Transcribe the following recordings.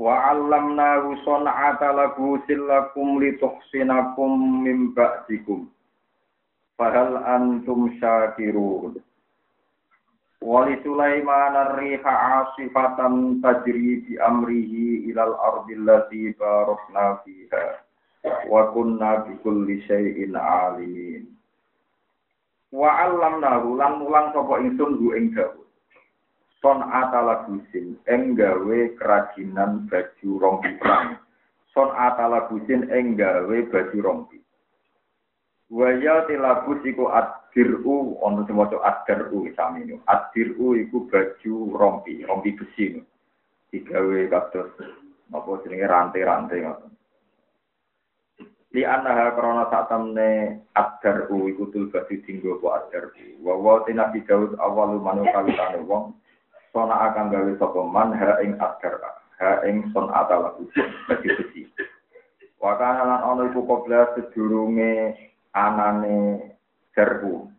Wa 'allamnahu san'ata labusin lakum lituhsinakum min ba'dikum. Fahal antum syakirun. Wa li Sulaiman ar-riha 'asifatan tajri bi amrihi ilal ardi allati barakna fiha. Wa kunna bi kulli syai'in 'alimin. Wa 'allamnahu lan mulang sapa ingsun ing Daud son atala busin enggawe kerajinan baju rompi perang. Son atala busin enggawe baju rompi. Waya tilabus iku adiru ono semoco adiru saminu adiru iku baju rompi rompi besi digawe kados apa jenenge rantai-rantai ngoten. Li anaha krana sak temne adaru iku tul baju dinggo apa adaru wa wa tinabi Daud awalu manu kawitane wong sona akan gawe sapa man ha ing askar ha ing son atala bagi besi wakana lan ana iku kobla sedurunge anane serbu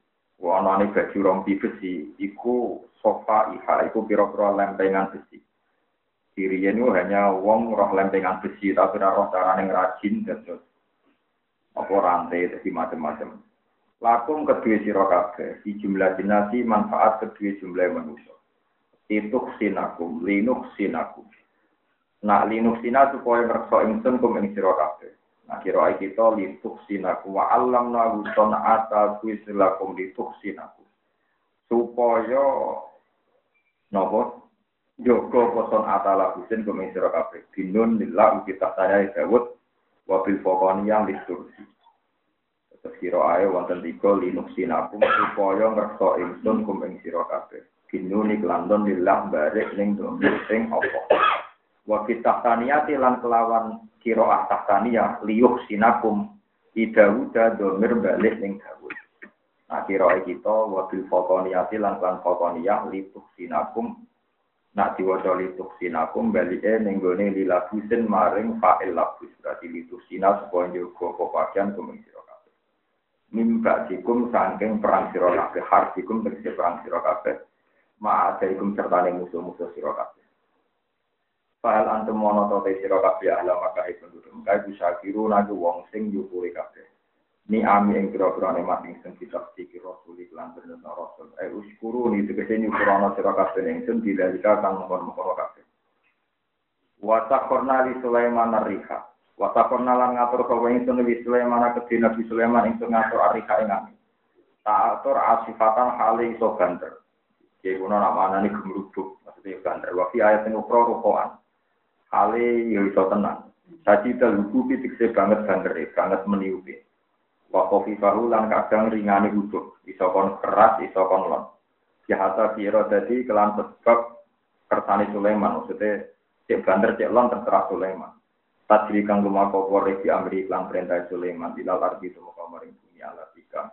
anane baju rompi besi iku sofa iha iku pira-pira lempengan besi. Diriyen itu hanya wong roh lempengan besi tapi roh carane ngrajin terus apa rantai jadi macam-macam. Lakum kedua sira kabeh, di jumlah dinasi manfaat kedua jumlah manusia ituk sinakum, linuk sinakum. Nah, linuk sina supaya ngerso ingsun kum ing. Nah, kira kita lituk sinakum wa alam nahu ata kuisilakum lituk sinakum. Supaya nopo Joko poson atala husin kum ing sira kabeh. Binun lillah kita saya Dawud wabil yang litursi. Kira ae wonten tiga linuk sinakum supaya ngerso ingsun kum ing sira kabeh. Binuni kelandon lillah barik ning domir sing apa? Wa fitahtaniati lan kelawan kiroah tahtaniyah liyuh sinakum idawuda domir balik ning dawud. Nah kiroah kita wa bil fokoniyati lan lan fokoniyah lituh sinakum nak diwaca lituh sinakum balike ning gone lilabusin maring fa'il labus. Berarti lituh sina supaya pepakian kumeng mimba dikum saking perang sira kabeh hardikum tegese perang sira kabeh ma'adaikum serta musuh-musuh sira kabeh. Fahal antum mono to te sira kabeh ahla maka itu duduk. Kae bisa kiru nagu wong sing nyukuri kabeh. Ni ami ing kira-kira nikmat ing sing kita sikir rasul iklan bener rasul. Eh uskuru ni tegese nyukurana sira kabeh ing sing dilalika kang mongkon-mongkon kabeh. Wa taqorna li Sulaiman ar-riha. Wa taqorna lan ngatur kawe ing sing li Sulaiman kedhi Nabi Sulaiman ing ngatur ar-riha ing ami. Ta'atur asifatan hali iso banter. Jadi kuno nih gemerubuk, maksudnya bandar. Wafi ayat yang ukro rukoan. Hale ya iso tenang. Saji terlubu pitikse banget bandar, banget meniupi. Wakofi fahu lan kadang ringani huduk. Iso kon keras, iso kon lon. Jahasa biro jadi kelan sebab kersani Sulaiman. Maksudnya cek bandar cek lon terserah Sulaiman. Tadri kang lumaku kore di Amri iklan perintah Sulaiman. Ilal arti semoga maring bumi alat ikam.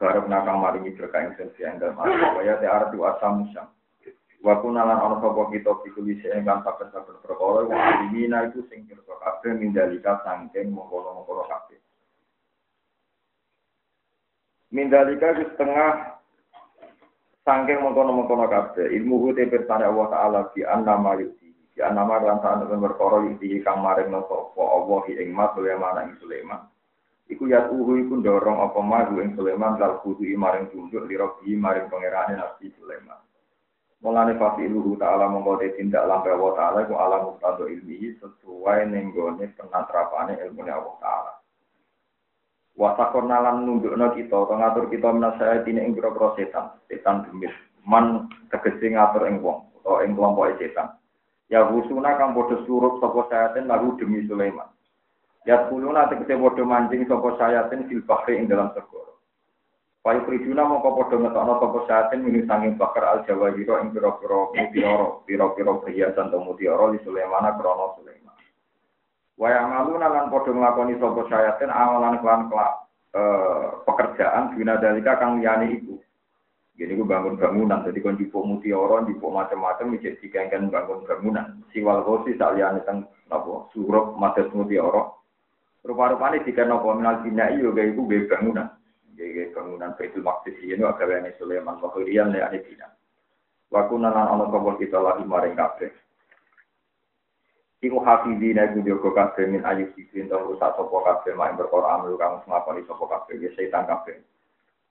Barok nakang maringi berkah ing sensi enggal mari. Waya te artu asam musam. Wa kunalan ana sapa kita pikuli sing kan saben-saben perkara wong alimina itu sing pirsa mindalika sangking mongkon-mongkon kabeh. Mindalika itu setengah sangking mongkon-mongkon kabeh. Ilmu te pirsane Allah taala bi annama yuti. Bi annama lan sane perkara yuti kang maring sapa Allah ing mas Sulaiman ing Sulaiman. Iku ya uhu iku dorong apa maju ing Sulaiman lal kudu maring tunduk lirobi maring pangerane Nabi Sulaiman. Mulane fasi iluhu ta'ala mongko de tindak lampe Allah ta'ala iku alam muktado ilmihi sesuai nenggone penatrapane ilmu Allah ta'ala. Wasakor nalan nundukno kita, atau ngatur kita menasaya tini ing biro setan, setan demit. Man tegesi ngatur ing atau ing kelompok setan. Ya husuna kang bodoh surup sopo sayatin lagu demi Sulaiman. Ya nanti kita bodoh mancing sapa sayatin fil bahri ing dalam segoro. Payu priduna mongko padha ngetokno sapa syatin minu sanging bakar al jawa jiro ing pira-pira mutiara, pira-pira perhiasan to mutiara li Sulaiman krana Sulaiman. Wa ya'maluna lan padha nglakoni sapa syatin amalan kelan kelak eh, pekerjaan guna dalika kang liyane iku. Gini gue bangun bangunan, jadi kon jipuk mutiara, jipuk macam-macam, jadi dikengken bangun bangunan. Siwal kosi liane teng napa surup madat mutiara. Rupa-rupane jika napa minal bina iyo gaya iku bangunan. Gaya bangunan Baitul Maqdis ini agawane Sulaiman Mahurian ya ane bina. Waku nanan ana kabul kita lagi maring kabeh. Iku hafidina iku jogo kabeh min ayu sikin to rusak sapa kabeh mak berkora amru kang ngapani sapa kabeh ya setan kabeh.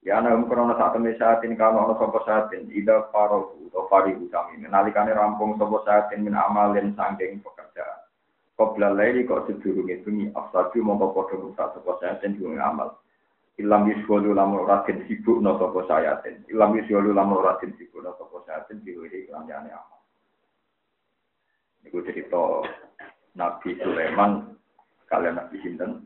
Ya ana um krono sak temne saatin kalau ana sapa saatin ida faro utawa fari utami nalikane rampung sapa saatin min amalin sangking pekerjaan. Qabla laili kok sedurunge bengi afsadu mongko padha rusak sapa saatin diwong amal. Ilam yuswalu lamun ratin sibuk no sopo sayatin. Ilam yuswalu lamun ratin sibuk no sopo sayatin. Diwiri kelam yane amal. Ini cerita Nabi Sulaiman. Kalian Nabi Sinten.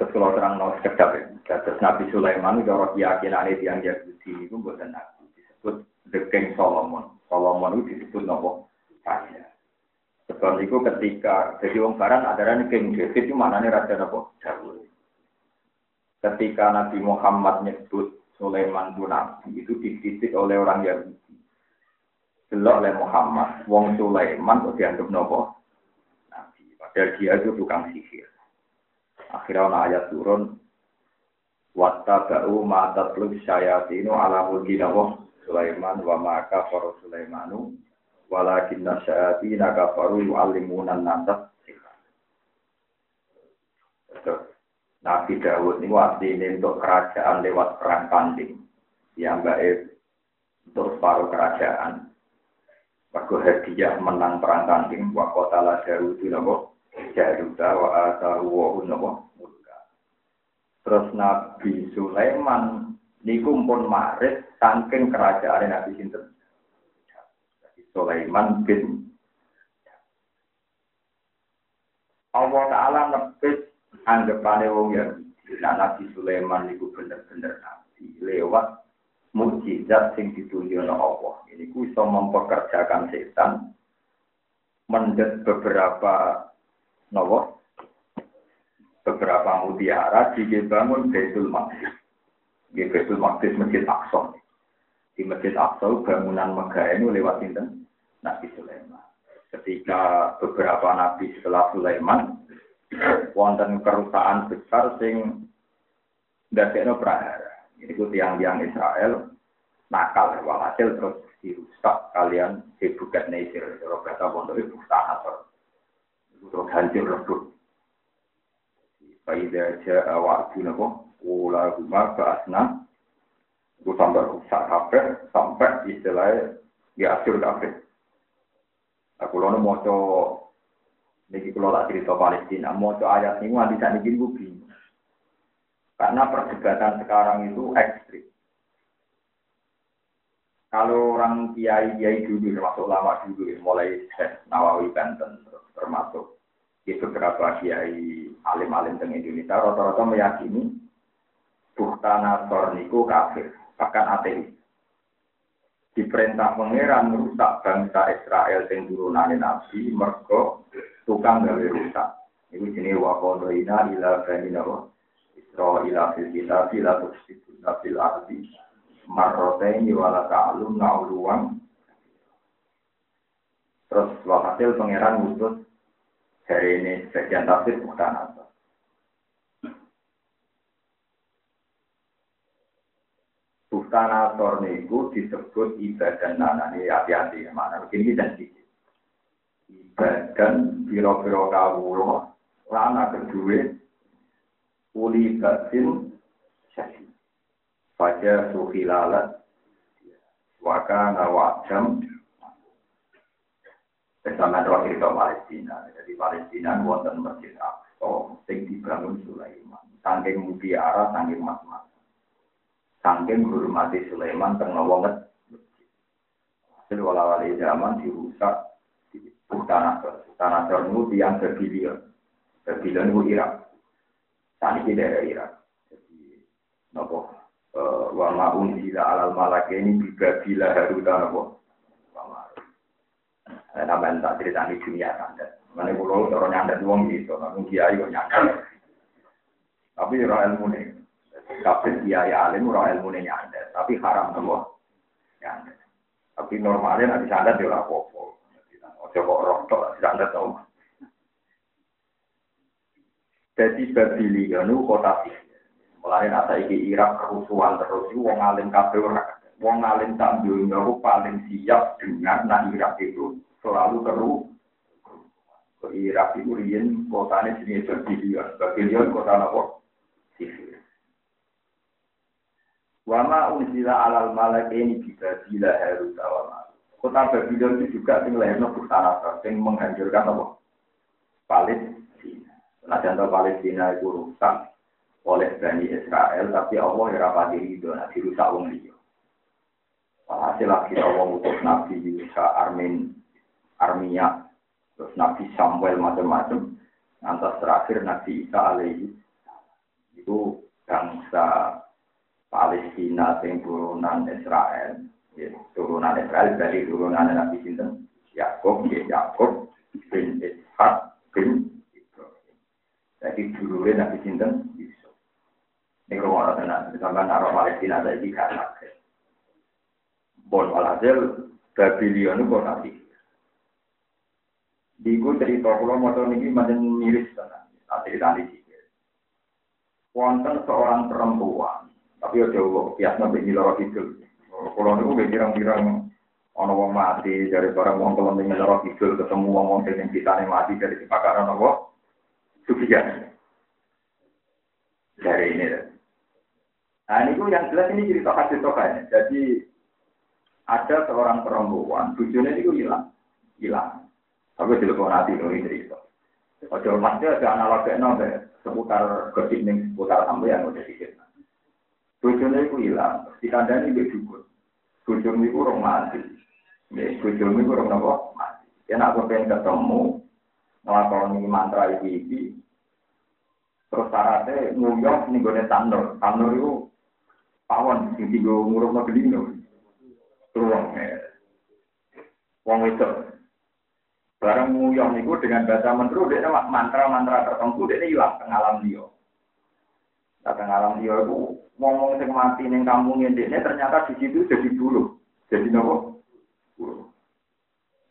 Terus kalau terang no sekedap ya. Terus Nabi Sulaiman itu orang keyakinan itu yang Yahudi itu bukan Nabi. Disebut The King Solomon. Solomon itu disebut nopo raja. Sebab itu ketika jadi wong barat ada King David itu mana nih raja nopo Daud. Ketika Nabi Muhammad nyebut Sulaiman itu nabi itu dikritik oleh orang Yahudi. Delok oleh Muhammad, wong Sulaiman kok dianggap nopo nabi. Padahal dia itu tukang sihir. Akhirnya ada ayat turun Wattaba'u ma tatlub syayatinu ala mulki Sulaiman wa maka para Sulaimanu walakin nasyati nakafaru yu'allimunan nasab Nabi Dawud ini ini untuk kerajaan lewat perang tanding yang baik untuk separuh kerajaan. Waktu hadiah menang perang tanding, wa kota la Dawud nabo jaruta wa atahu wa nabo Terus Nabi Sulaiman niku pun marit saking kerajaan Nabi Sinten. Sulaiman bin Allah Ta'ala nepit anggapane wong ya nah, Nabi Sulaiman itu bener-bener nabi lewat mukjizat sing ditunjukno Allah. Ini ku iso mempekerjakan setan mendet beberapa nopo beberapa mutiara dibangun Baitul Maqdis. Di Baitul Maqdis Masjid Aqsa. Di Masjid Aqsa bangunan megah ini lewat sinten Nabi Sulaiman. Ketika beberapa nabi setelah Sulaiman wonten kerusakan besar sing ndadekno prahara. Ini ku tiang-tiang Israel nakal walhasil terus dirusak kalian hebukat Nasir. Kata pondok itu tanah terus hancur lebur. Faida ja'a wa'du nabo Ula rumah ke asna Itu sampai rusak kabeh Sampai istilahnya Ya asur kabeh Aku lono moco niki kalau tak cerita Palestina, moco ayat ini nanti saya bikin bingung. Karena perdebatan sekarang itu ekstrim. Kalau orang kiai kiai dulu termasuk lama dulu, mulai Nawawi Banten termasuk di beberapa kiai alim-alim di Indonesia? Rata-rata meyakini Buktana Torniku kafir, bahkan ateis. Diperintah pangeran merusak bangsa Israel yang turunane nabi mergo tukang gawe rusak. Iku jenenge wa qadaina ila bani nawa Israila fil kitab la tufsiduna fil ardi marrotain wa la ta'lum na'uluwan Terus hasil pangeran ngutus dari ini sekian tafsir bukan apa. Bustanator niku disebut ibadah nanani hati-hati mana begini dan sedikit. Ibadah biro-biro kawulo lana kedua uli batin syasi. Fajar suhilalat waka nawajam Bersama dua cerita Palestina. Jadi Palestina wonten masjid Aqsa sing dibangun Sulaiman. Saking mutiara, saking mas-mas. Saking hormati Sulaiman tengah wonget. Hasil wala-wali zaman dirusak di tanah Tanah itu yang Babylon. Babylon itu Irak. Tadi di daerah Irak. Napa? Eh, wa ma unzila alal malakaini bi babila haruta napa? Wa ma. Eh, Sampeyan tak ceritani dunia sandet. Mana kulo cara nyandet wong gitu, namun kiai kok nyandet. Tapi ora ilmu nih. Kabeh kiai alim ora ilmu nih nyandet, tapi haram nopo nyandet. Tapi normalnya nanti sandet ya ora apa-apa. Ojo kok roh tok sandet tau. Jadi Babilia nu kota. Mulai nasa iki Irak kerusuhan terus, wong alim ora. Wong alim tak dunia paling siap dengan nak Irak itu selalu keru. Irak itu riyen kotanya jenis Babilia. Babilia kota apa? Sihir. Wama unzila alal malak ini juga bila harus awal Kota Babylon itu juga sing lahirno Bukhtanasar, sing menghancurkan apa? Palestina. Nah, contoh Palestina itu rusak oleh Bani Israel, tapi Allah ya rapati itu, nah dirusak wong liya. Hasil lagi Allah utus Nabi Yusa Armin, Armia, terus Nabi Samuel macam-macam. Nanti terakhir Nabi Isa alaihi itu bangsa Palestina sing turunan Israel. Ya, turunan Israel dari turunan Nabi Sinten Yakob, ya Yakob bin Ishak bin Ibrahim. Jadi dulure Nabi Sinten Yusuf. Ini tenan, sampai naruh Palestina saya di kanak. Bon walhasil Babylon itu. Diku cerita kalau motor ini macam miris tenan. Tak cerita di sihir. Wonten seorang perempuan, tapi ya jauh biasa sampai nyiloro itu. Kalau itu gak kirang-kirang ono wong mati dari barang wong kalau nyiloro itu ketemu wong wong yang kita mati dari kebakaran apa? Sufian. Dari ini. Nah ini yang jelas ini cerita tokannya. Jadi ada seorang perempuan, tujuannya itu hilang, hilang. Tapi di lepon hati itu ini cerita. Ojo masnya ada analog kayak nol seputar gosip nih seputar sampai yang udah dikit. Bujurnya itu hilang. Di kandang ini dijukut. Bujurnya itu orang mati. Nih itu orang nopo mati. Karena aku pengen ketemu ngelakoni mantra iki-iki, Terus syaratnya nguyok nih gue tandor. Tandor itu pawon sing tiga umur nopo dino. Terus eh. wong itu. Barang nguyok niku dengan bahasa mentru dia mantra-mantra tertentu dia hilang tengah alam dia. Datang alam dia itu ngomong sing mati ning kampung ini ternyata di situ jadi bulu. Jadi nopo?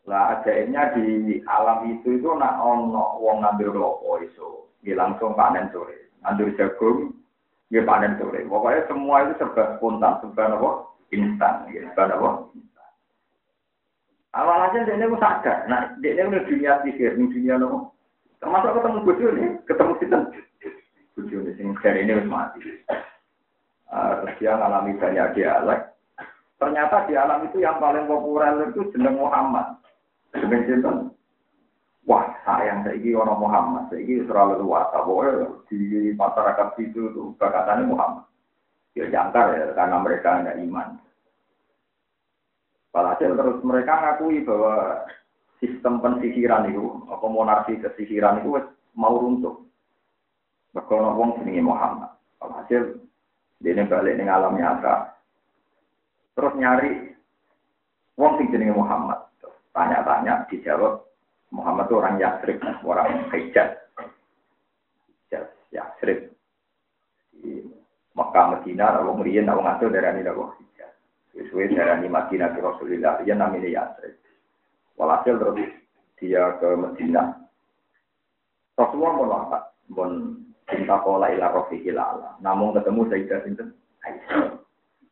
Lah ajaibnya di alam itu itu nak ono wong ngambil klopo iso, dia langsung panen sore. Ngambil jagung, dia panen sore. Pokoknya semua itu serba spontan, serba nopo? Instan, serba nopo? Awal aja dia ini sadar, nah dia ini udah dunia sihir, dunia nopo. Termasuk ketemu bojo nih, ketemu kita. Bojo nih, sing dari ini harus mati. Uh, dia mengalami banyak dialek. Ternyata di alam itu yang paling populer itu jeneng Muhammad. Jeneng sinten? Wah, sayang saiki orang Muhammad, saiki selalu luas. Pokoknya di masyarakat itu tuh bakatannya Muhammad. Ya jangkar ya, karena mereka ada iman. Walhasil terus mereka ngakui bahwa sistem pensihiran itu, apa monarki kesihiran itu mau runtuh. Mereka wong jenenge Muhammad. Walhasil dia balik ning alam nyata. Terus nyari wong sing jenenge Muhammad. Tanya-tanya dijawab Muhammad itu orang Yasrib, orang Hijaz. Hijaz, Yasrib. Di Mekah, Medina, kalau merian, kalau ngatur dari ini, kalau Hijaz. Sesuai dari Madinah ke Rasulullah, dia namanya Yasrib. Walhasil terus dia ke Medina. Rasulullah mau wafat, pun cinta pola ila rofiqil. Namun ketemu Sayyidah Sinten Aisyah.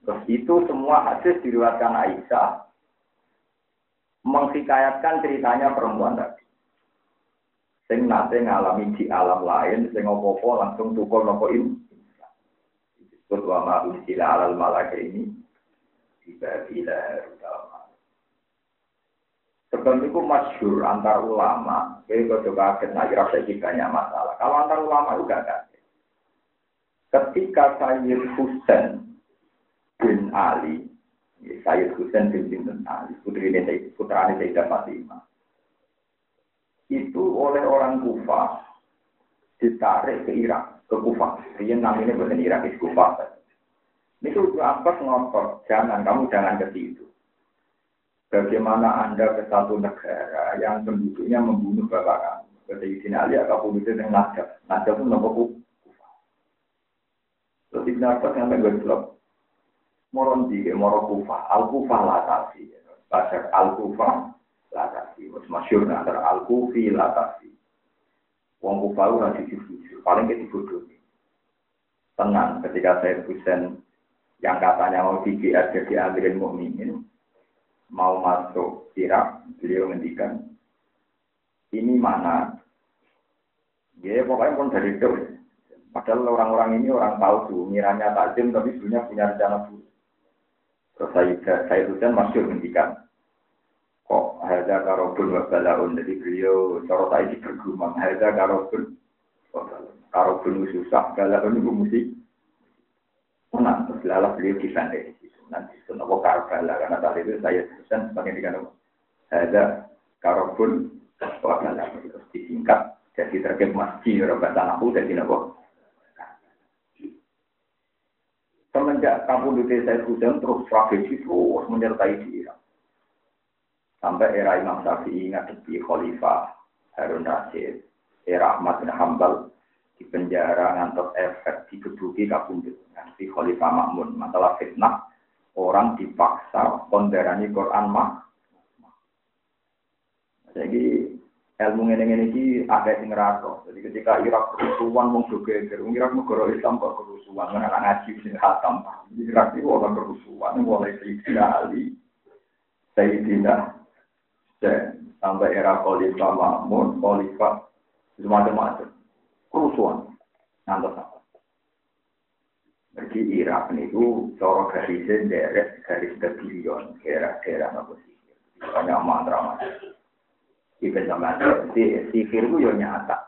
Terus itu semua hadis diriwatkan Aisyah menghikayatkan ceritanya perempuan tadi. Sing nate ngalami di alam lain, sing opo-opo langsung tukul nopo ini. Disebut wa ma usila alal malaka ini. Tiba bila Sebab itu masyur antar ulama. Jadi kalau kaget, nah kira banyak masalah. Kalau antar ulama juga kaget. Ketika Sayyid Husain bin Ali, ya, Sayyid Husain bin bin Ali, putri ini putra ini Sayyidah Fatimah, itu oleh orang Kufah ditarik ke Irak, ke Kufah. Dia namanya bukan Irak, itu Kufah. Ini tuh apa ngotot, jangan kamu jangan ke situ. Bagaimana Anda ke satu negara yang penduduknya membunuh bapak kamu? Ketika Ali atau penduduk yang najab. Najab itu nopo kufa. Terus Ibn Abbas yang gue bilang, moron tiga, moro kufa, al kufa latasi. Bahasa al kufa latasi. Masyur antara al kufi latasi. Wong kufa itu nanti jujur, paling kita bodoh. Tenang ketika saya Husain yang katanya mau di jadi Amirin Mukminin, mau masuk Irak, beliau ngendikan, ini mana? Ya pokoknya pun dari itu. Padahal orang-orang ini orang palsu, miranya takzim tapi sebenarnya punya rencana buruk. Terus saya, saya Husain masuk ngendikan, kok ada karobun wabalaun, jadi beliau cara saya bergumam, ada karobun, karobun susah, balaun itu musik. Tenang, terus lalu beliau disandai nanti kenapa Karbala karena tadi itu saya pesan sebagai dikatakan ada karobun Karbala terus disingkat jadi terkait masjid orang bahasa aku jadi nopo. Semenjak kampung di saya hujan terus strategi terus menyertai dia sampai era Imam Syafi'i ngadepi Khalifah Harun Rasid era Ahmad bin Hambal di penjara ngantos efek dikebuki kabundut nanti Khalifah Makmun masalah fitnah orang dipaksa konderani Quran mah. Jadi ilmu ini ini ki ada sing ngerasa. Jadi ketika Irak kerusuhan mau juga Irak negara Islam kok kerusuhan, mana anak ngaji sing hatam. Irak itu orang kerusuhan mulai Ali, Sayyidina dan sampai era Khalifah Mahmud, Khalifah semacam-macam kerusuhan. Nanti jadi Irak itu cara garisnya derek garis kebilion, daerah-daerah apa sih? Banyak mantra mas. Ikan sama si sihir itu yo nyata.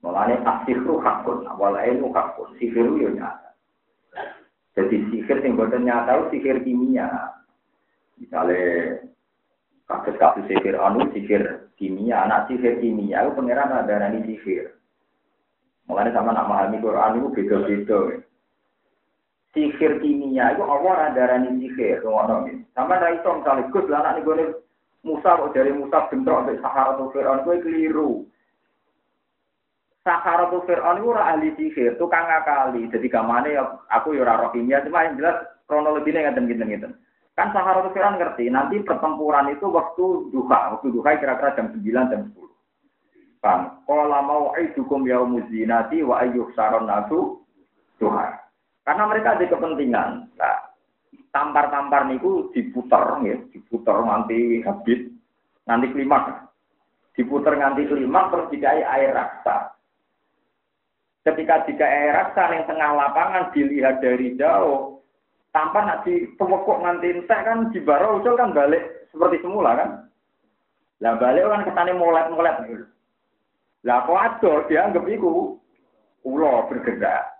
Mulanya asihru hakun, awal ilmu hakun, sihir yo nyata. Jadi sihir yang buatan nyata sihir kimia. Misalnya kasus-kasus sihir anu, sihir kimia, anak sihir kimia itu pengiran ada nani sihir. Mulanya sama nak memahami Quran itu beda-beda sihir kimia itu Allah darani sihir ngono iki. Sampai ra iso misale Gus lah anak nih Musa kok dari Musa bentrok sampai Sahara tuh Fir'aun kowe keliru. Sahara tuh Fir'aun itu ora ahli sihir, tukang ngakali. Jadi gamane ya aku ya ora roh kimia, cuma yang jelas kronologinya ngaten ngeten ngeten. Kan Sahara tuh Fir'aun ngerti, nanti pertempuran itu waktu duha, waktu duha kira-kira jam 9 jam 10. Kan, kalau mau aidukum yaumuz zinati wa ayyuh saron nasu duha. Karena mereka ada kepentingan. Nah, tampar-tampar niku diputar ya, diputar nanti habis, nanti klimak. Diputar nanti klimak terus dikai air raksa. Ketika jika air raksa yang tengah lapangan dilihat dari jauh, tanpa nanti pemokok nanti entek kan ucul kan balik seperti semula kan. Lah balik kan ketane molet-molet. Lah kok adol dianggap iku ulo bergerak.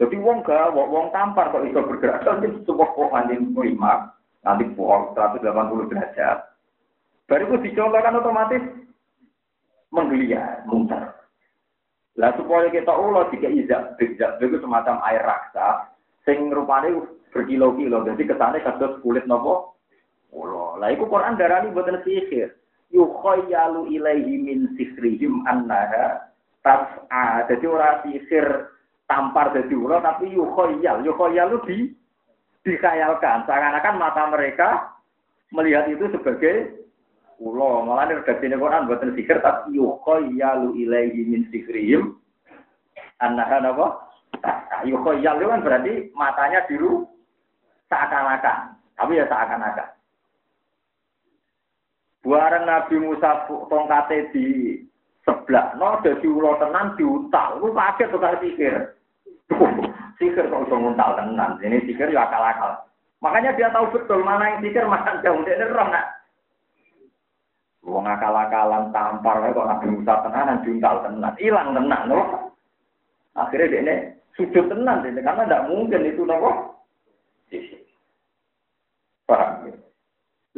Jadi wong gak, wong tampar kok bisa bergerak, kan sebuah kok nanti lima, nanti pohon 180 derajat. Baru itu dicontohkan otomatis menggeliat, muter. Lah supaya kita ulah jika izak, izak itu semacam air raksa, sing rupanya berkilo-kilo, jadi kesannya kasus kulit nopo. Ulo, lah itu Quran darani buatan sihir. Yukhayyalu ilaihi min sihrihim annaha tas'a. Jadi orang sihir tampar jadi tapi yukhoyal itu di dikhayalkan seakan-akan mata mereka melihat itu sebagai ulo malah ini redaksi ini Quran buatan sikir tapi yukhoyalu ilaihi min sikrihim anahan apa itu kan berarti matanya biru seakan-akan. Tapi ya seakan-akan Buareng Nabi Musa tongkate di sebelah, no, jadi ulo tenan diutal, lu kaget tuh pikir. Sihir kok bisa nguntal tenan. Ini sihir ya akal-akal. Makanya dia tahu betul mana yang sihir, mana yang jauh. Dia roh nak. Wong akal-akalan tampar kok Nabi Musa tenan juntal tenan, hilang tenan loh. Akhirnya dia ini sujud tenan ini karena tidak mungkin itu nopo. Paham ya?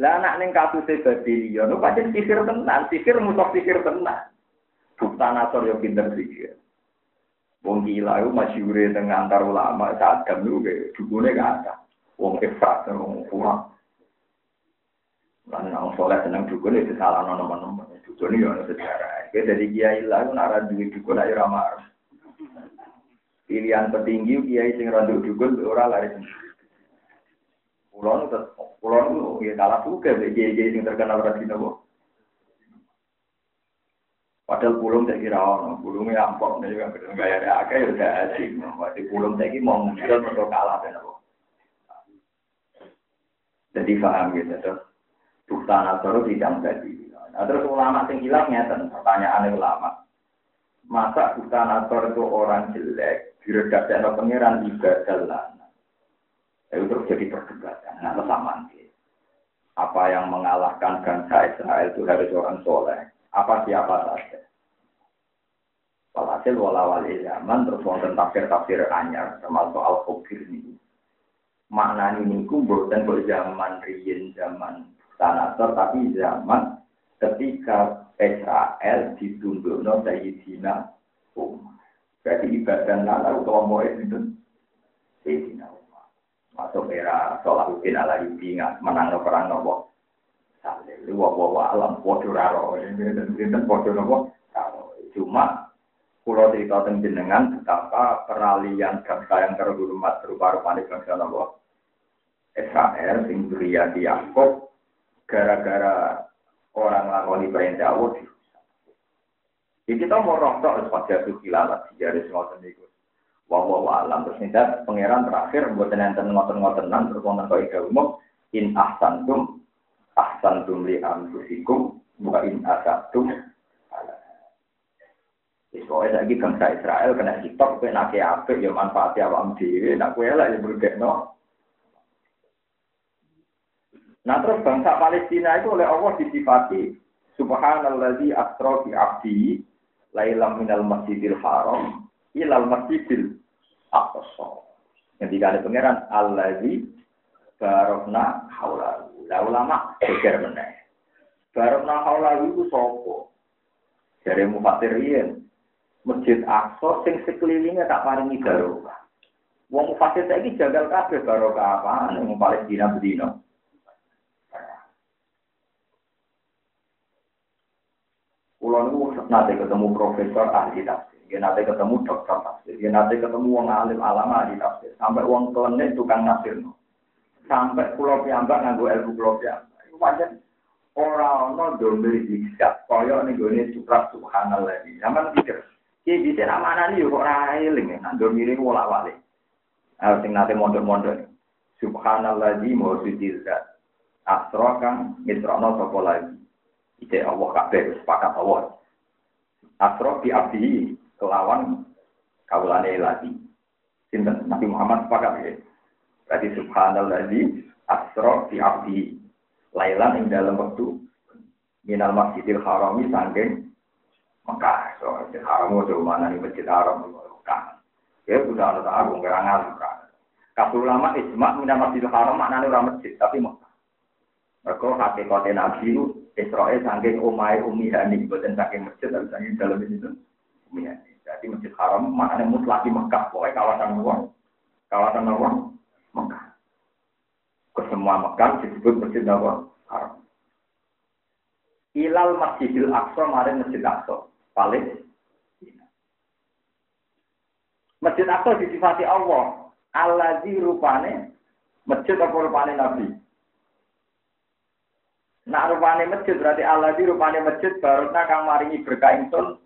Lah anak ning katuse Babylon, no pancen sihir tenan, sihir musuh sihir tenan. Bukta nasor yo pinter sihir. Wong gila itu masyure dengan antar ulama saat kami juga dukune gak ada. Wong efrat wong kurang. Lan nang soleh seneng dukun itu salah nono nono. Dukun itu ada sejarah. Kita dari kiai lah itu nara duit dukun aja ramah. Pilihan petinggi kiai sing randuk dukun ora lari sendiri. Pulau itu, pulau itu ya kalah juga kiai sing terkenal rasi nopo. Padahal pulung saya kira ono, pulungnya ampok, nih juga gaya ada akeh ya udah asik. Waktu pulung saya mau muncul untuk kalah dan apa. Jadi paham gitu terus. Buktan atau tidak jadi. Nah, terus ulama sing hilang ngeten, pertanyaan ulama. Masa buktan atau itu orang jelek, diredaksi pangeran ibadah lana. Itu terus jadi perdebatan. Nah, sama Apa yang mengalahkan bangsa Israel itu harus orang soleh apa siapa saja. Walhasil wala-wali zaman terus wonten tafsir-tafsir anyar termasuk al-kubir ini. Makna ini ku bukan zaman riyin zaman sanator tapi zaman ketika Israel ditundukno Sayyidina Umar. Berarti ibadah nala utawa mau itu Sayyidina Umar. Masuk era Salahuddin ala ingat menang perang nopo. Saleh, wa wa alam podo raro, ini podo nopo. Cuma Kulo cerita jenengan betapa peralihan bangsa yang terhormat berupa rupanya bangsa Nabi Israel sing di Yakub gara-gara orang lakoni perintah Allah Jadi kita mau rohtok pada suki lalat dari semua itu. Wah wah alam. Terus nindat pangeran terakhir buat nenten ngoten ngotenan terus wonten kau ida umum in ahsantum ahsantum li anfusikum bukan in asatum Pokoknya lagi bangsa Israel kena hitok, kena nake apik, ya manfaatnya awam dhewe, nak kue lah ya no. Nah terus bangsa Palestina itu oleh Allah disifati Subhanalladzi asra bi abdi lailam minal masjidil haram ilal masjidil aqsa. Ketika ada pangeran Allazi barokna haulahu. Lah ulama geger meneh. Barokna haulahu itu sapa? Dari mufassirin Masjid Aqsa sing sekelilingnya tak paringi barokah. Wong fasih saiki jagal kabeh barokah apa ning Palestina bedino. Kulo niku nate ketemu profesor ahli tafsir, dia nate ketemu dokter tafsir, dia nate ketemu wong alim alama ahli tafsir, sampai wong klenik tukang nafsir. Sampai pulau piyambak nganggo ilmu pulau piyambak. Iku pancen ora ana dombe diksak kaya ning gone supra subhanallah. Zaman pikir Ki bisa nak mana nih kok ora eling nak do miring wala wale. Ah sing nate mondok-mondok. Subhanallah mau suci zat. Asra kang misrono sapa lagi. Ite Allah kabeh sepakat Allah. Asra bi abdi kelawan kawulane lagi. Sinten Nabi Muhammad sepakat ya. Subhanallah asra bi abdi. Lailan ing dalam waktu minal masjidil harami sangking Mekah. So, masjid haram itu mana nih masjid haram Mekah. Ya sudah ada agung nggak ngalim kan. Kabul ulama ijma minat masjid haram maknanya orang masjid tapi Mekah. Mereka hakikat Nabi itu Israel saking umai umi hani bukan saking masjid tapi saking dalam itu hani. Jadi masjid haram maknanya mutlaki Mekah. Pokoknya kawasan luar, kawasan luar Mekah. Ke semua Mekah disebut masjid haram. Ilal Masjidil Aqsa maring Masjid Aqsa. Palestina. Masjid Aqsa disifati Allah. Allazi rupane masjid apa rupane Nabi? Nak rupane masjid berarti Allazi rupane masjid barokna kang maringi berkah ingsun.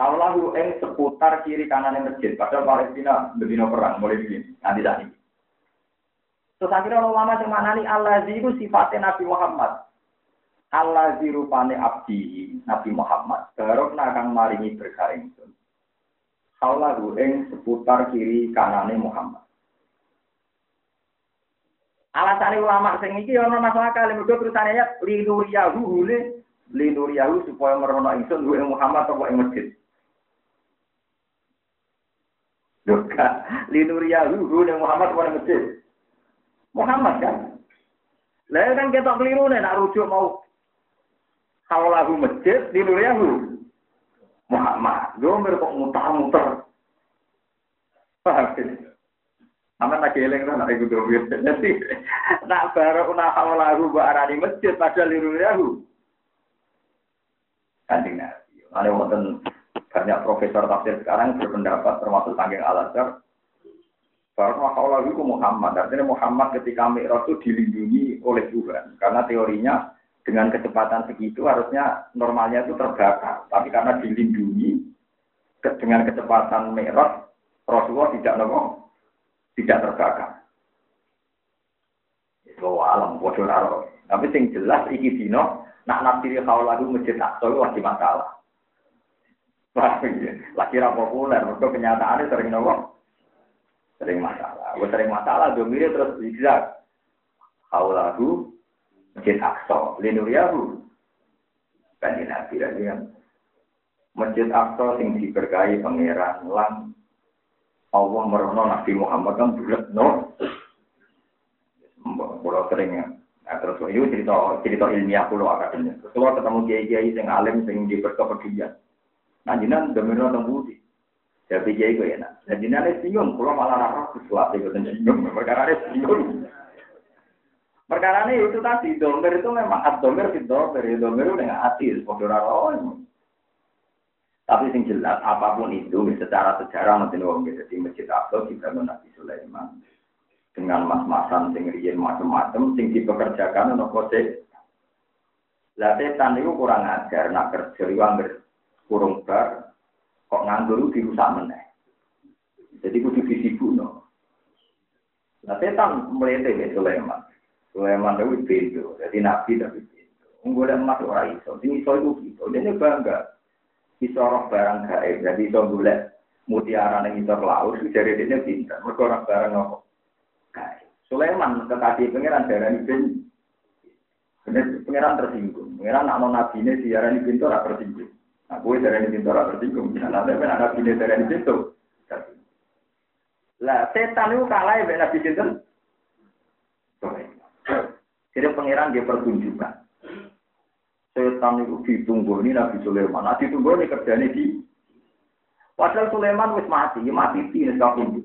Allahu ing seputar kiri kanan masjid. Padahal Palestina bedino perang mulai begini. Nanti tadi. Terus akhirnya ulama yang mana nih Allazi itu sifatnya Nabi Muhammad. Allah dirupane abdi Nabi Muhammad barok nakang maringi berkah ingsun Allah ing seputar kiri kanane Muhammad Alasan ulama sing iki ana masalah kali mergo terusane ya linuriyahu hule linuriyahu supaya merono ingsun ing Muhammad apa ing masjid Doka linuriyahu hule Muhammad ing masjid Muhammad kan Lah kan kita keliru nih nak rujuk mau Kaulahu masjid di Nuriyahu. Muhammad. Domir kok mutar-muter. Paham Sama lagi eling kan nak ikut domir. Jadi nak baru nak hawalahu arani masjid pada liru yahu. Kanjeng Nabi. Ada wonten banyak profesor tafsir sekarang berpendapat termasuk Sanggeng Al-Azhar bahwa hawalahu itu Muhammad. Artinya Muhammad ketika Mi'raj itu dilindungi oleh Tuhan. Karena teorinya dengan kecepatan segitu harusnya normalnya itu terbakar. Tapi karena dilindungi dengan kecepatan merah, Rasulullah tidak nopo, tidak terbakar. Itu alam bodoh. Tapi sing jelas iki dino nak nafsiri lagu masjid Aqsa itu wajib masalah. Lagi ra populer, mergo kenyataannya sering nopo sering masalah. Gue sering masalah, domire terus bisa lagu Masjid Aqsa, linuriyahu. Kan Nabi lagi kan. Masjid Aqsa sing diberkahi pangeran lan Allah merono Nabi Muhammad kan bulat no. Pulau sering ya. Nah, terus itu cerita cerita ilmiah pulau akademik. Terus ketemu kiai kiai sing alim sing di berkepedulian. Nah jinan domino tembudi. Jadi kiai gue enak. Nah jinan bingung. Pulau malah rara sesuatu itu bingung. Perkara bingung. Perkara ini itu tadi, domir itu memang at domir di domir, ya itu dengan hati, sepodo Tapi sing jelas, apa pun itu, secara sejarah nanti wong jadi masjid Aqsa dibangun Nabi Sulaiman dengan mas-masan sing riyen macam-macam sing dipekerjakan untuk kode. Lah setan itu kurang ajar, nak kerja anggar kurung bar, kok nganggur dirusak meneh. Jadi kudu disibukno. Lah setan melete Sulaiman. Sulaiman itu pintu, jadi nabi tapi pintu. Unggul emas orang iso, ini iso itu gitu. Dia bangga. Iso orang barang gaib, jadi iso mutiara yang iso laut, jadi dia pintar. Mereka orang barang apa? Gaib. Sulaiman kekasih pangeran darah ini pintu. Pangeran tersinggung. Pangeran nak nabi ini siaran ini pintu orang tersinggung. Nah, gue darah ini pintu orang tersinggung. Nah, nanti kan nabi ini darah ini pintu. Lah, setan itu kalah ya, nabi pintu. Jadi pangeran dia pertunjukan. Setan itu ditunggu ini Nabi Sulaiman. Nah, ditunggu ini kerjanya di. Padahal Sulaiman wis mati, ya mati di kabundut.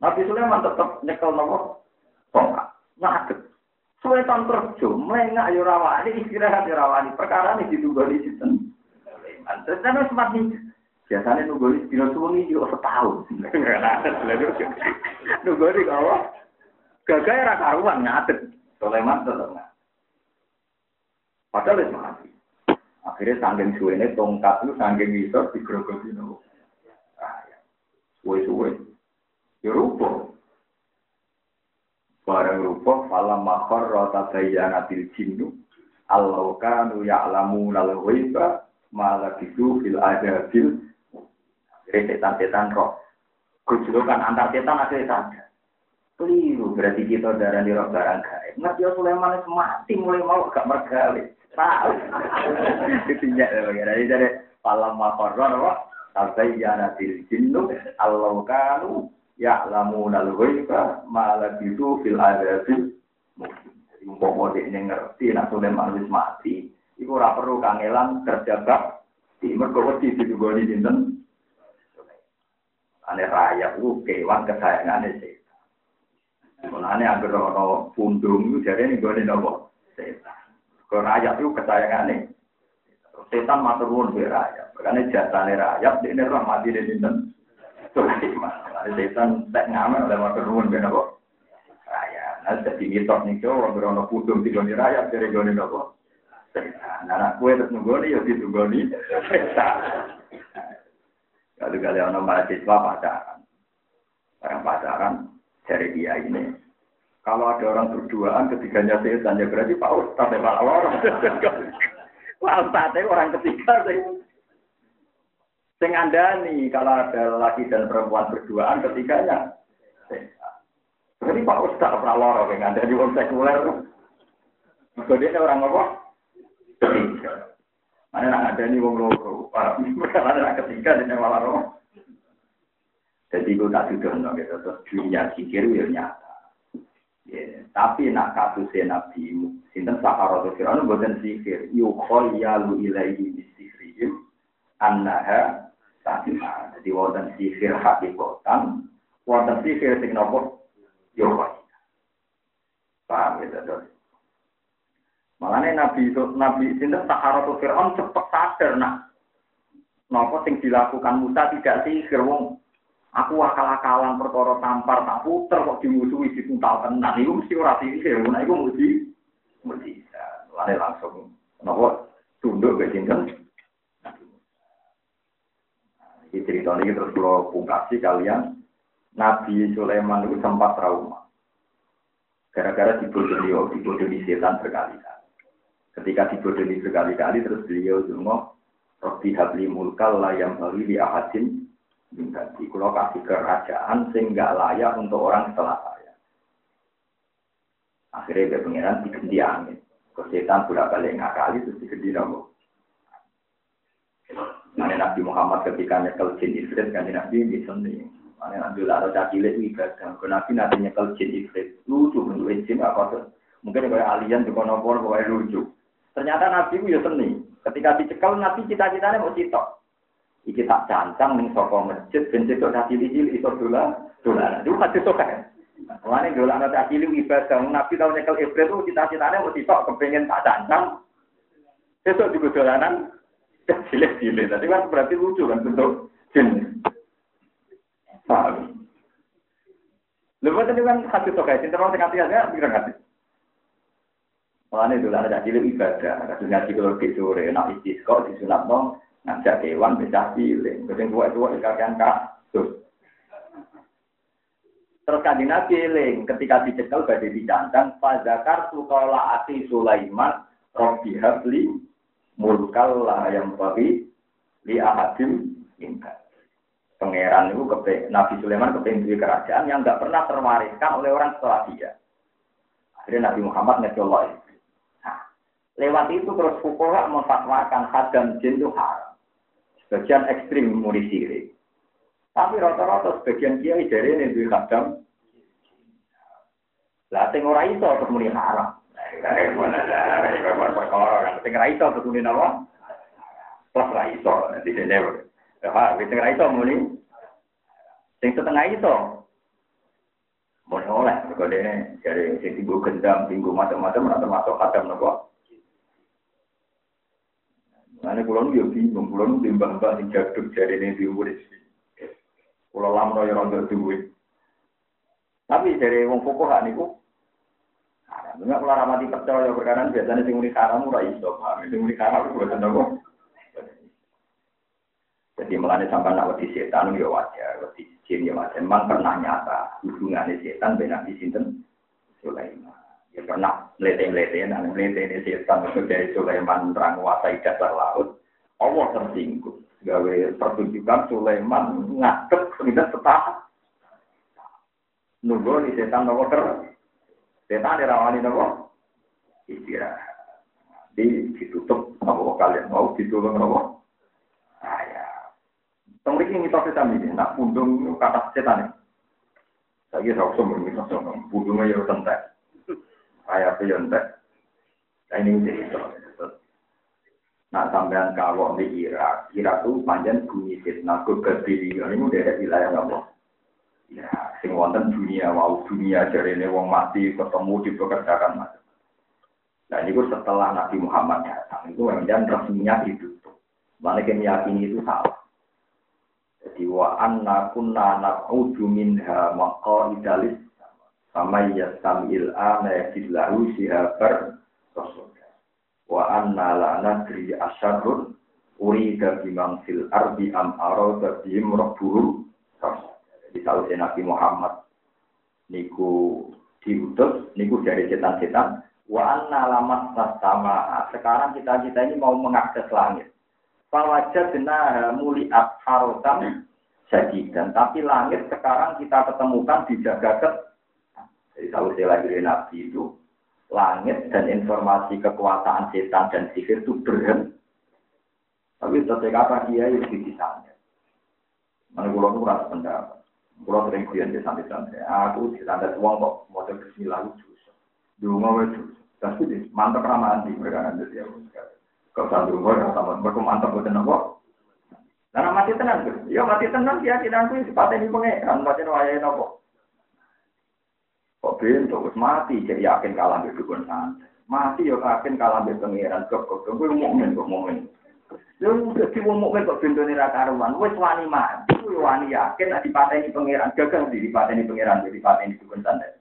Nabi Sulaiman tetap nyekel nomor tongkat, ngadeg. Sulaiman kerja, melengak ya rawani, istirahat ya rawani. Perkara ini ditunggu di situ. Terus kan wis mati. Biasanya nunggu di dino suwi yo setahun. Nunggu di kawah. Gagal ra karuan ngadeg. Sulaiman tetap nggak. Padahal itu mati. Akhirnya sanggeng suwe tongkat itu sanggeng itu digerogoti nopo. Suwe-suwe. Ya rupa. Barang rupa falam makhor rota bayanatil jinnu Allah kanu ya'lamu nal ghaiba malah itu fil adabil setan-setan roh. Kejulukan antar setan akhirnya saja. Keliru berarti kita darah di roh barang gaib. Ngerti ya Sulaiman mati mulai mau gak mergali. Tahu. Ditinjak ya bagaimana. Jadi dari palam makoron apa? Sampai ya nabil jinnu Allah kanu ya lamu nal ghaiba malah itu fil adabil Jadi umpama dia ngerti nak Sulaiman wis mati. Iku ora perlu kangelan kerja bak. Di mergo wedi ditugoni dinten. Ane rakyat ku kewan kesayangane sih. Mulane agar ono pundung jadi ini gue nopo setan. Kalau rakyat itu kesayangannya. Setan matur nuwun be rakyat. Karena jasane rakyat ini roh mati di dinten. Sulaiman. Setan tak ngamen oleh matur nuwun be nopo rakyat. Nah jadi mitos nih cowok berono pundung di rakyat dari goni nopo. Setan. Anak kue terus nunggoni ya ditunggoni setan. Kalau kalian ono mahasiswa pacaran. Orang pacaran dari dia ini. Kalau ada orang berduaan ketiganya setan ya berarti Pak Ustadz ya Pak orang. Pak Ustadz orang ketiga sih. Sing nih kalau ada laki dan perempuan berduaan ketiganya Berarti Pak Ustadz Pak Loro yang ada di wong sekuler. Kemudian orang apa? Ketiga. Mana nak ada nih wong loro. Kalau ada ketiga dia malah roh. Jadi gue tak sudah gitu, terus dunia sikir ya nyata. Ya, tapi nak kasusnya Nabi Sinten Sahara atau Fir'aun bukan sikir. Yukhol yalu ilaihi bisikrihim annaha sahihah. Jadi wonten sihir hakikatan, wonten sihir sing nopo yo Paham ya, terus. Makanya Nabi Nabi sinten Sahara Fir'aun cepet sadar nak. Nopo sing dilakukan Musa tidak sihir wong. Aku akal-akalan perkara tampar tak puter kok dimusuhi dituntal tenan. Iku mesti ora sihir nah iku mesti mesti. Lalu langsung nopo tunduk ke sinten. Ini cerita ini terus kalau pungkasi kalian, Nabi Sulaiman itu sempat trauma. Gara-gara dibodohi, dibodohi setan berkali-kali. Ketika dibodohi berkali-kali, terus beliau semua, Robi habli mulkal layam bali di ahadin, di kalau kasih kerajaan sehingga layak untuk orang setelah saya. Akhirnya dia pengiran digendi angin. Kesetan bolak balik ngakali terus digendi nopo. Nah, Nabi Muhammad ketika nyekel jin ifrit kan Nabi di sini. Mana Nabi Lara cakile ibadah. Kalau Nabi nanti nyekel jin ifrit lucu bentuk jin apa tuh? Mungkin kayak alien di kono kono kayak lucu. Ternyata Nabi itu ya seni. Ketika dicekal Nabi cita-citanya mau citok. Iki tak cancang nih soko masjid, ben citok tak cilik-cilik iso dolan, dolan. Itu hati sok kan. Mulane dolan tak cilik ibadah. Nabi tahu nyekel ifrit itu cita-citanya mau citok kepengen tak cancang. Besok juga dolanan cilik-cilik. Tadi kan berarti lucu kan bentuk jin. Paham? Lalu tadi kan hati tokai, cinta sekali aja, pikir hati. Makanya dulu ada cilik ibadah, kasus ngaji kalau di sore, nak kok disunat dong, ngajak hewan bisa. Kemudian tua tua dikasihkan kasus. Terus kaji nabi ketika dicekel badai dicancang, fazakar sukola ati Sulaiman, Robi Habli, mulkal lah yang bagi li ahadim ingkar. Pangeran itu kepe, Nabi Sulaiman kepengen kerajaan yang nggak pernah terwariskan oleh orang setelah dia. Akhirnya Nabi Muhammad ngecolok lewat itu terus fukoha memfatwakan hadam jin itu haram. Sebagian ekstrim muni sirik. Tapi rata-rata sebagian kiai dari ini duit hadam. Lah sing ora iso terus muni haram. Sing ra iso betune napa? Plus ra iso nanti dene. Ya, sing ra iso muni. Sing setengah iso. Muni oleh dene jare sing tinggu gendam, tinggu macam-macam ora termasuk kadang napa. Nah, pulau nu yo bingung, pulau nu timbang-timbang sing jaduk jare ini diumur Pulau lamro yo rondo duwe. Tapi dari wong fuqaha niku Enggak kalau ramati percaya perkara biasanya sing muni haram ora iso, paham? Sing muni haram kuwi boten apa. Jadi melane sampai nak wedi setan ya wajar, wedi jin ya wajar. Memang pernah nyata hubungannya setan dengan Nabi sinten Sulaiman. Ya pernah melete-melete, nah melete setan itu dari Sulaiman menguasai dasar laut. Allah tersinggung. Gawe pertunjukan Sulaiman ngadep sudah setahap. Nunggu di setan nomor ter Setan dirawani nopo? Istirahat. Di ditutup nopo kalian mau ditolong nopo? Ayah. Tengrik ini mitos setan ini, nak pundung kata setan ini. Saya sombong ini sombong, pundungnya ya tentek. Ayah itu ya entek. Nah ini cerita. Nah sampean kalau di Irak, Irak itu panjang bunyi fitnah, kegedian ini udah wilayah nopo. Ya, sing wonten dunia wow dunia ini wong mati ketemu dipekerjakan macam. Nah ini setelah Nabi Muhammad datang itu kemudian resminya ditutup. Mana meyakini itu salah. Jadi wa anna kunna naq'udu minha maqa'idalis sama yasamil ana yajidlahu sihabar rasul. Wa anna la nadri asyarrun urida bimang fil ardi am arada bihim rabbuhum. Di Nabi Muhammad niku diutus niku dari setan-setan wa anna lamat sama sekarang kita kita ini mau mengakses langit Fawajah benar muliat harotam jadi dan tapi langit sekarang kita ketemukan dijaga ke jadi kalau saya lagi Nabi itu langit dan informasi kekuasaan setan dan sihir itu berhenti tapi setelah kata dia itu di sana mana pulau itu pendapat kalau sering kuliah di santri-santri, aku di santri uang kok model bismillah lucu. Dulu mau lucu. Tapi di mantap ramahan di mereka nanti dia. Kalau santri uang, sama mereka mantap buat nopo. Karena mati tenang. Ya mati tenang keyakinan tuh dipateni pangeran, pancen wayahe nopo. Kok bento wis mati jadi yakin kalah mbek dukun santet. Mati yo yakin kalah mbek pangeran kok kok kuwi mukmin kok mukmin. Yo dadi wong mukmin kok bentone ra karuan, wis wani mati, kuwi wani yakin nek dipateni pangeran, gagal di dipateni pangeran, dipateni dukun santet.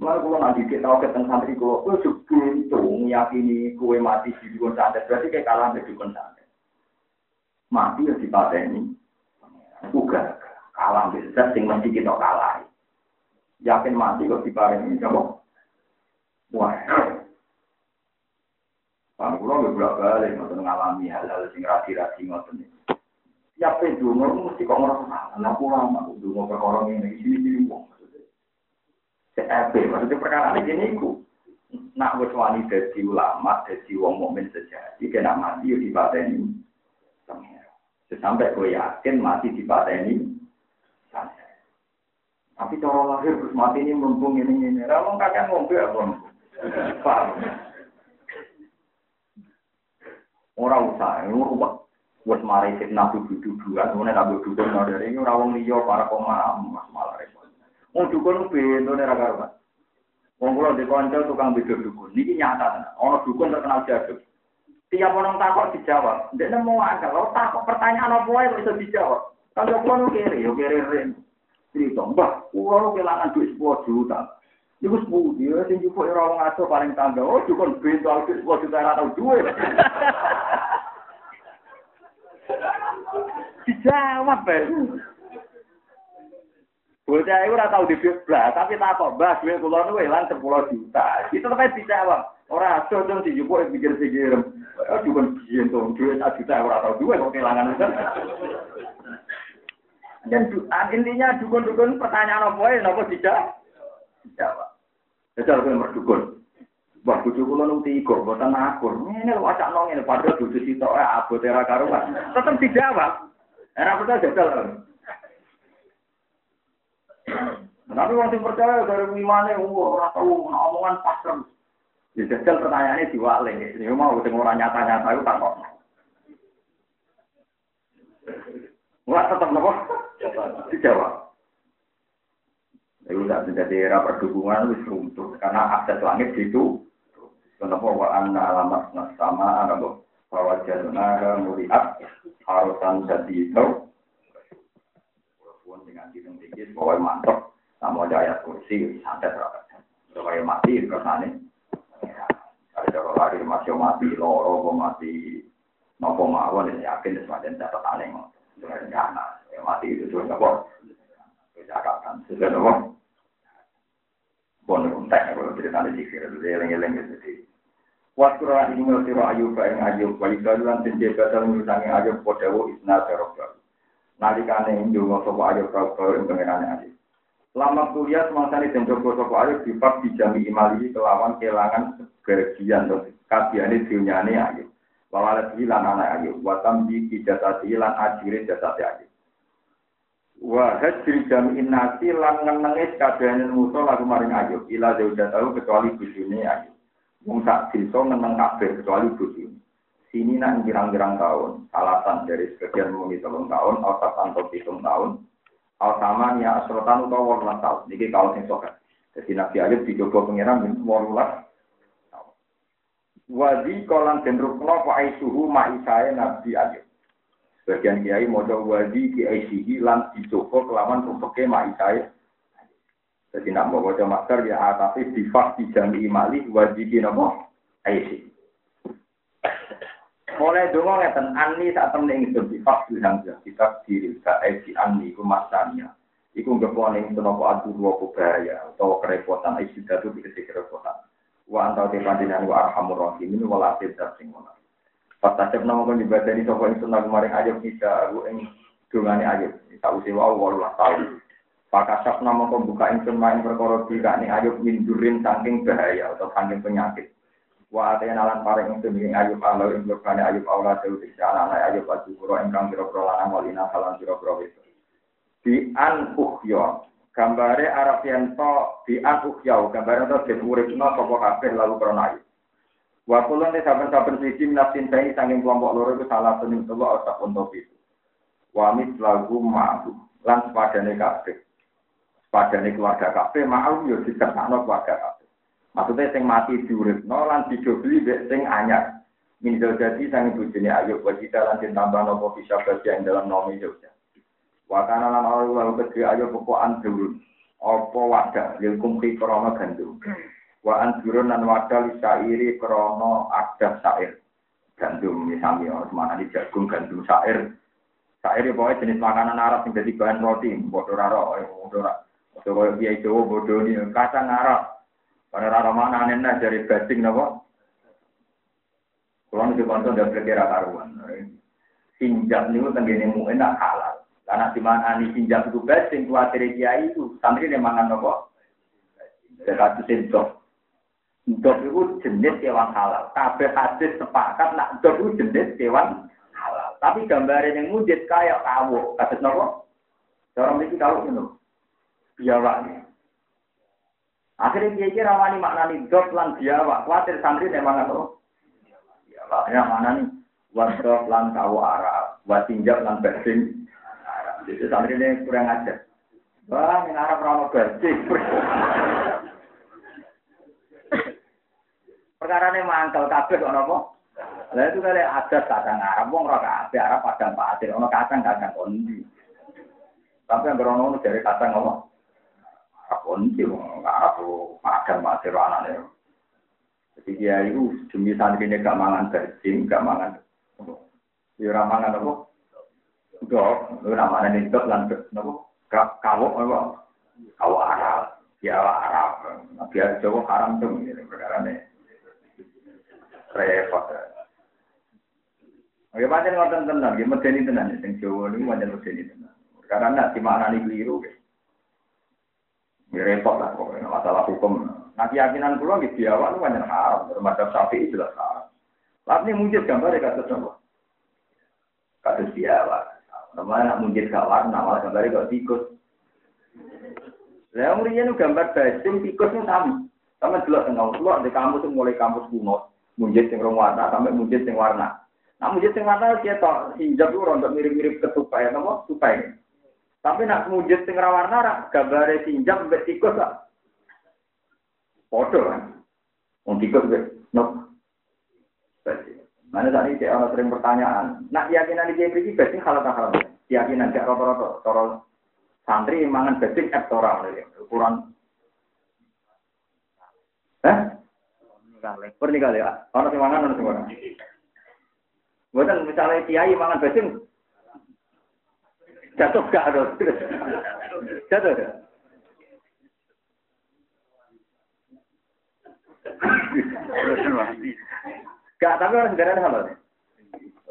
Lalu kalau nanti kita tahu ketemu santri kalau kue sebelum itu meyakini kue mati di dukun santet berarti kayak kalah di dukun santet. Mati ya di ini, juga kalah besar sing mesti kita kalah. Yakin mati kok di ini coba. Wah. Pak kulo nggak bolak balik ngoten ngalami hal-hal sing rasi-rasi ngoten. Ya pedungo mesti kok ngerasa, lah lama dungo perkara ini sini-sini wong. CFP, maksudnya perkara ini ku. Nak wis wani dadi ulama, dadi wong mukmin sejati, kena mati yo dipateni. Sampai gue yakin mati dipateni. Tapi cara lahir terus mati ini mumpung ini ini. Kalau kakek ngombe apa? Paham? Orang usah, ngurubah. Wes mari fitnah dudu-duduan, kemudian tak duduk dari ini orang liya para pemahaman malah repot. Wong dukun bentone ra karuan. Wong kula di kanca tukang beda dukun. Niki nyata. Ana dukun terkenal jago. Tiap orang takut dijawab. Dia nemu angka. Kalau takut pertanyaan apa yang bisa dijawab. Kalau kula nu kiri, yo kiri ren. Cerita, mbah, kula kelangan duit 10 juta. Iku sepuluh dia, sing jupuk ora wong aso paling tangga. Oh, dukun bento duit 10 juta ora tau duit. Dijawab, Ben. Bocah itu ora tau dibit blas, tapi tak kok mbah duit kula niku ilang 10 juta. Itu tetep dijawab. Ora aso dong dijupuk pikir-pikir. Oh dukun biyen to duit 1 juta ora tau duit kok kelangan itu. Dan intinya dukun-dukun pertanyaan apa ya napa dijawab? Dijawab. Jajal kowe merdukun. Wah, bojo kula nu tiga, mboten akur. Ngene lho acak nong ngene padha bojo sitok abote ra karuan. Tetep dijawab. Ora percaya jajal. Tapi wong percaya dari imane ora tau omongan pasrem. Ya jajal pertanyaannya diwale. Ini mau sing ora nyata-nyata itu tak kok. Wah tetap nopo? Dijawab. Itu tidak menjadi era perdukungan wis runtuh. Karena akses langit itu kenapa wa anna alamat sama ada bahwa jaduna muriat harusan jadi itu. Dengan hidung tinggi bahwa mantap sama ada ayat kursi santet berapa supaya mati kersane. Ada cara lari masih mati loro mati nopo mawon yakin semacam catatan yang rencana ya mati itu sudah apa catatan sudah apa bon kontak kalau cerita di sini itu eleng-eleng jadi Waktu orang ini ngerti ayub yang ayub, wali kaluan penjaga dalam misalnya ayub podawo isna terobak. Nalikane ndonga sapa ayub kau ing pengenane ayub. Lama kuliah semasa ini dan Joko Sopo Ayub difak di jami imali kelawan kelangan kebagian dan kabiane dunyane Ayub. Bahwa lagi lan anak Ayub. Watam di kijatati lan ajire jatati Ayub. Wa hajri jami inasi lan ngenengis kabiane musuh lagu maring Ayub. Ila jauh tahu kecuali bujune Ayub. Wong sak desa ngeneng kabeh kecuali bujune sini nak girang-girang tahun, alasan dari sebagian mungkin telung tahun, atau atau hitung tahun, al sama ya asrotan utawa walulas tahun. Niki kalau sing sokat. Jadi Nabi Ayub dicoba pengiran walulas tahun. Wadi kolan den rukno fa aisuhu ma'isae Nabi Ayub. Sebagian kiai mojo wadi ki aisihi lan dicoba kelawan rumpeke ma'isae. Jadi nak mau baca master ya tapi bifak di jami imali wadi ki nopo aisihi. Mulai dulu ngeten ani saat temen di fakir hamzah kitab diri kae si ani iku masanya. Iku ngepon ingsun apa adu dua bahaya atau kerepotan isi datu dikasih kerepotan. Wa antau te panjenengan wa arhamur rahimin wala tidak sing ngono. Pas tasep nama kon dibadani sapa ingsun nang maring ayub bisa aku ing dungane ayub. Sausi wae walulah tahu. Pakasap nama kon buka ingsun main perkara dikane ayub mindurin saking bahaya atau saking penyakit. Wa atena lan paring ing ayub Allah ing lukane ayub Allah dewe diksa anak ayub ajuburo ingkang pira-pira lanang walina halan pira-pira wis. Di an ukhya gambare Arab yen to di an ukhya gambare to den uripna sapa kabeh lalu krana ayub. Wa kulun te saben-saben siji nafsin saing saking kelompok loro iku salah satu utawa otak untuk itu. Wa lagu ma'ruf lan sepadane kabeh. Sepadane keluarga kabeh ma'ruf yo dikersakno keluarga kabeh. Maksudnya sing mati diuripno lan didobeli mek sing anyar. Min jadi sang bojone ayo wajita lan ditambah nopo bisa yang dalam nomi Jogja. Wakana lan Allah kedhe ayo pokokan durun. Apa wadah lil kumpi krana gandum. Wa anjurun lan wadal syairi krono adat syair. Gandum misalnya, orang mana di jagung gandum syair. Syair ya pokoknya jenis makanan Arab yang jadi bahan roti. Bodoh raro, bodoh raro. Bodoh kiai Jawa, bodoh ini kacang Arab. Pada raro mana aneh dari basing nopo. Kalau nanti konco udah berkira karuan. Sinjak niku tenggene mu enak halal. Karena di mana nih sinjak itu basing kuatir kiai itu santri dia mangan nopo. Dekat sinjak. Dok itu jenis kewan halal. Kabeh hadis sepakat nak dok itu jenis kewan halal. Tapi gambarnya yang mujid kayak kawo. Kasus nopo? Orang ini kalau itu. Biawak. Akhirnya dia kira rawani maknani dok lan biawak. Khawatir santri memang apa? Biawak. Ya mana nih? Wadok lan kawo Arab. Watinjak lan bersin. Jadi santri ini kurang ajar. Wah, ini Arab rano bersin. Perkara ini mangkel kabeh kok napa? Lah itu kali ada kadang Arab wong ora kabeh Arab padang pasir ono kadang kadang kondi. Tapi yang berono dari kadang apa? Kondi wong Arab padang pasir anane. Jadi dia itu demi santri ini gak mangan daging, gak mangan. Ya ora mangan apa? Dok, ora mangan itu lan napa? Kawok apa? Kawok Arab, ya Arab. Biar Jawa haram tuh perkara ini repot. Oke, pancen ngoten tenan, nggih medeni tenan sing Jawa niku pancen medeni tenan. Karena nak dimaknani keliru. Ya repot lah pokoknya masalah hukum. Nah keyakinan kula nggih di awal pancen haram, termasuk sapi jelas haram. Tapi mujid gambar kasus apa? Kasus di awal. Namanya nak mujid gak warna, malah gak tikus. Lah yang gambar bajing tikus itu sama. Sama jelas tengah keluar di kampus mulai kampus kuno mujid sing rong warna sampai mujid sing warna. Nah mujid sing warna dia tok hijab itu rontok mirip-mirip ketupai apa tupai. Tapi nak mujid sing ra warna ra gambare sinjab mbek tikus lah. Foto kan. Wong tikus mbek. Mana tadi saya orang sering pertanyaan. Nak keyakinan di JPG basing halal tak halal? Keyakinan gak rata-rata. Toro santri mangan basing ektoral. Ukuran. Eh? Kali. Pernah kali ya. Orang sing mangan orang sing ora. Bukan misalnya kiai mangan basing jatuh gak ada. Jatuh gak? Gak, tapi orang sebenarnya halal.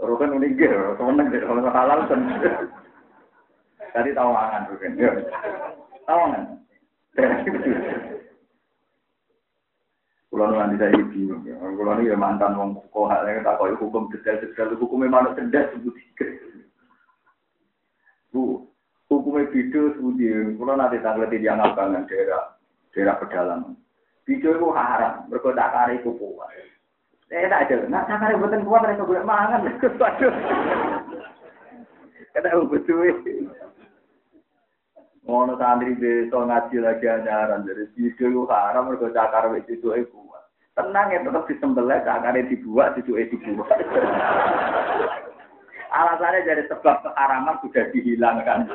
Rukun gitu, semeneng deh, kalau halal. Tadi tawangan rukun. Tawangan. Kulo nanti saya bingung ya. Kulo ya mantan wong kok hal yang tak kau hukum detail-detail hukumnya mana cerdas sebut Bu, hukumnya video sebut Kulo nanti tanggal di yang abangan daerah daerah pedalaman. Video itu haram, mereka tak kari kuku. Eh tak ada, nak tak kari buatan kuat mereka boleh mangan. Waduh, kata betul. Ngono santri desa ngaji lagi anyaran dari video itu haram mergo cakar wis itu kuat. Tenang ya tetap disembelih cakare dibuat itu dibuat. Alasannya dari sebab keharaman sudah dihilangkan.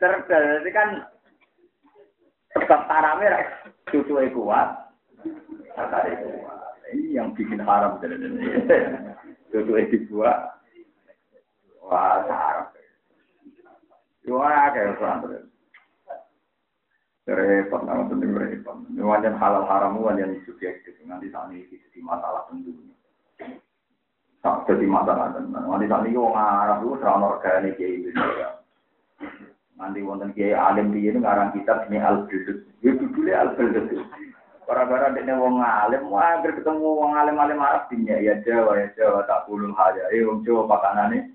Terjadi kan sebab haramnya cucu kuat, cakare kuat. Ini yang bikin haram jadi cucu dibuat. Wah, haram. Wah, kayak pesantren. Repot, nama penting repot. Ini wajan halal haram, wajan subjektif. Nanti saat ini jadi masalah tentunya. Tak jadi masalah tentunya. Nanti saat ini orang Arab itu serang organik kayak Indonesia. Nanti wonten kiai alim dia itu ngarang kitab ini al bildut. Dia judulnya al bildut. Para-para dia wong alim, wah ketemu wong alim alim Arab dinya ya Jawa ya Jawa tak puluh aja. Eh wong Jawa pakanane.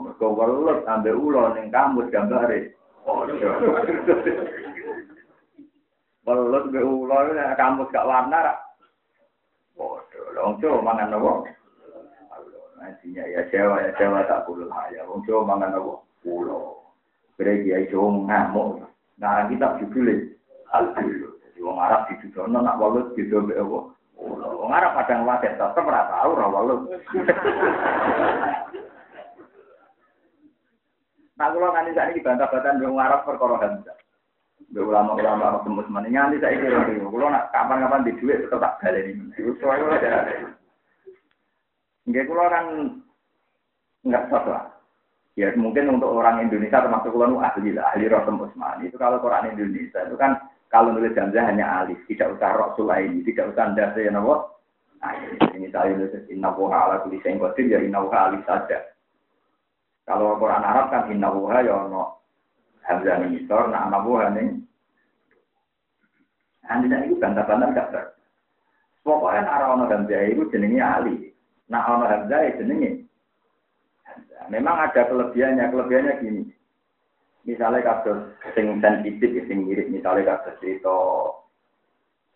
Mergo welut ambek ulo ning kamus gambare. Welut be ulo kamus gak warna ra. Wong Jawa mangan apa? Nantinya ya Jawa ya Jawa tak kulo ya. Jawa mangan apa? Ulo. Kira kiai Jawa ngamuk. Nah kita Al-Qulu. Jadi wong Arab dijudono nak welut gitu be apa? Wong Arab padang wadah tetep ora tau ora welut. Nah, kalau nanti saat ini bantah-bantahan wong Arab perkara hamzah. Be ulama-ulama Arab nganti saya kira Kalau nak kapan-kapan di duit tetap tak balik ini. Itu soalnya ada. Enggak kalau orang nggak sah lah. Ya mungkin untuk orang Indonesia termasuk kalau ahli lah, ahli Rasul Usman. Itu kalau Quran Indonesia itu kan kalau nulis jamzah hanya alif, tidak usah Rasul ini, tidak usah dasi ya nabo. Nah, ini saya nulis inna ala kulli syai'in qadir ya inna alif saja. Kalau Quran Arab kan inna ya ono Hamzah ning nak ana buah ning. Andi itu bantah-bantah gak ber. Pokoknya nak ana Hamzah itu jenenge Ali. Nak ana Hamzah itu jenenge Memang ada kelebihannya, kelebihannya gini. Misalnya kasus sing sensitif, sing mirip, misalnya kasus cerita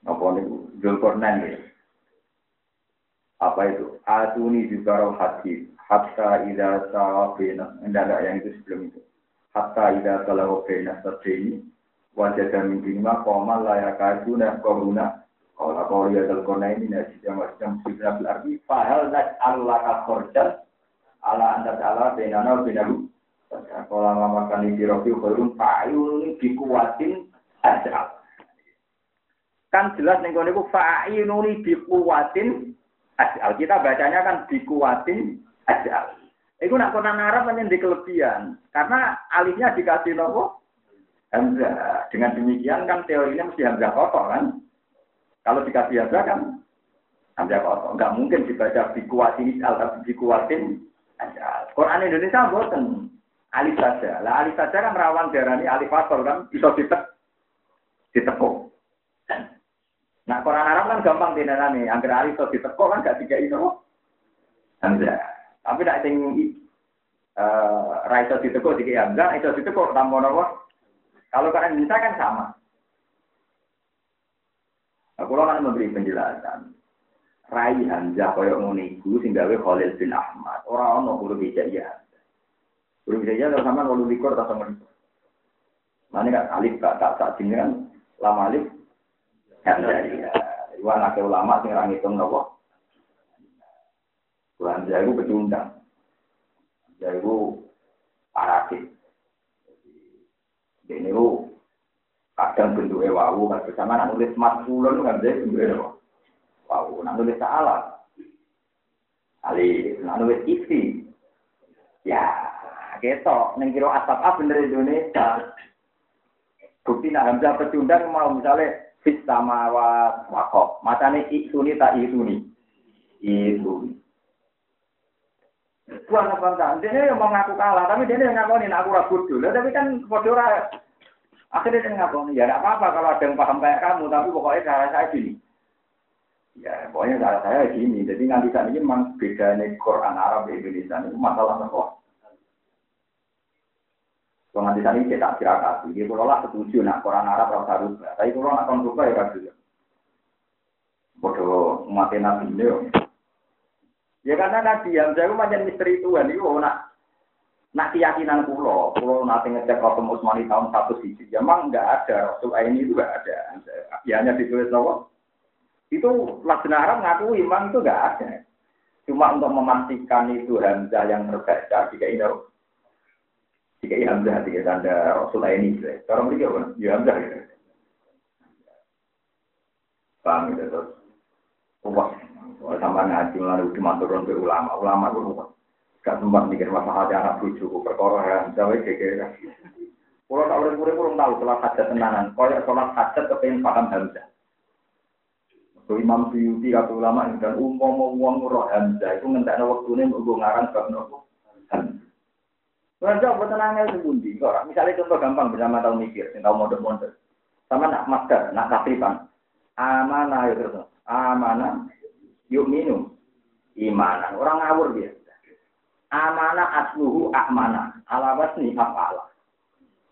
apa nih, Zulkarnain ya. Apa itu? Atuni juga roh hati, hatta ida sawabina. Enggak yang itu sebelum itu. Hatta ida kalau bena ini wajah dan mimma koma layak kaju nah koruna kalau kau lihat kona ini nasi yang macam sudah berarti fahal nak Allah kakorjan ala anda ala benana benahu kalau makan di rofi korum fa'ayun dikuatin aja kan jelas nih kono iku fa'ayun dikuatin aja kita bacanya kan dikuatin aja itu nak Quran Arab hanya di kelebihan. Karena alihnya dikasih nopo Hamzah. Dengan demikian kan teorinya mesti Hamzah kotor kan. Kalau dikasih Hamzah kan Hamzah kotor. Enggak mungkin dibaca dikuatin al tapi dikuatin aja. Quran Indonesia buatan alif saja. Lah alif saja kan rawan darani alif kan bisa ditek ditekuk. Nah Quran Arab kan gampang dinanani. Angger alif iso ditekuk kan gak tiga itu. Hamzah. Tapi nak sing eh ra iso ditekuk dikek hamzah, iso ditekuk tambah napa? Kalau kan bisa kan sama. Aku nah, kan memberi penjelasan. Rai Hamzah koyo ngono iku sing gawe Khalil bin Ahmad. Ora ono ya. Kulo bisa ya sama kulo likur ta sama. Mana kan alif gak tak tak kan lama alif Ya. Iwan ulama sing ra ngitung napa? Saya itu pecundang. Saya itu parasit. Jadi ini kadang bentuknya wawu kan bersama nak nulis maskulun kan dia bentuknya wawu. Nak nulis salah. Ali, nak nulis isi. Ya, ketok. Neng kira asap apa bener Indonesia. Bukti nak Hamzah pecundang mau misalnya fit sama wakop. Matanya isuni tak isuni. Isuni. Buang apa enggak? Dia yang mau ngaku kalah, tapi dia yang ngaku aku ragu dulu. Tapi kan bodoh Akhirnya dia ngaku ya tidak apa-apa kalau ada yang paham kayak kamu, tapi pokoknya cara saya gini. Ya, pokoknya cara saya gini. Jadi nanti saat ini memang bedanya Quran Arab di Indonesia itu masalah sekolah. Kalau nanti ini kita kira dia kalau lah setuju nak Quran Arab harus harus. Tapi kalau nak konstruksi ya kan Bodoh mati nabi ini. Ya karena Nabi Hamzah itu macam misteri Tuhan itu nak nak keyakinan pulau, pulau nanti ngecek Rasul Utsmani tahun satu sisi, ya memang nggak ada Rasul ini itu nggak ada, ya hanya ditulis apa? Itu Laksana Arab ngaku imam itu nggak ada. Cuma untuk memastikan itu Hamzah yang terbaca jika ini jika Hamzah jika tanda Rasul ini, orang berikut apa? Ya Hamzah gitu. Paham gitu terus. Wah, kalau sama ngaji lalu cuma turun ke ulama, ulama itu gak sempat mikir masalah anak bujuk, perkara ya, jawab kayak Kalau tak boleh kurang kurang tahu sholat hajat tenanan, kalau sholat hajat kepengen paham hamzah. So, Imam Suyuti kata ulama dan umum uang roh hamzah itu ngentak waktu ini untuk ngarang sebab nopo hamzah. Kalau buat itu bundi, misalnya contoh gampang bersama tahu mikir, yang tahu mode-mode. Sama nak masker, nak katripan. Amanah ya terus. Amanah yuk minum imanan. Orang ngawur dia. Amanah asluhu. Alawas nih apa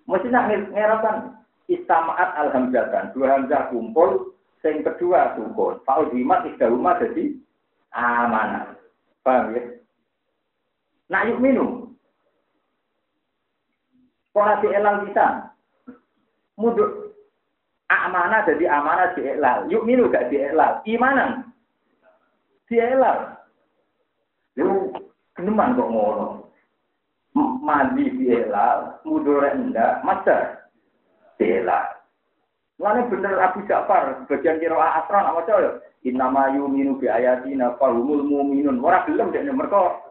Mesti nak ngerapan istamaat alhamdulillah dua hamzah kumpul sing kedua sukun fa'u dimat rumah jadi amanah paham ya nak yuk minum kalau di elang bisa mudur amanah jadi amanah di elal yuk minum gak di elal imanan di elal lu keneman kok ngono mandi di elal mudur enggak master bela. Mana bener Abu Ja'far, bagian kira asran apa coy? Innama yuminu bi ayatina fahumul mu'minun. Ora gelem dek mereka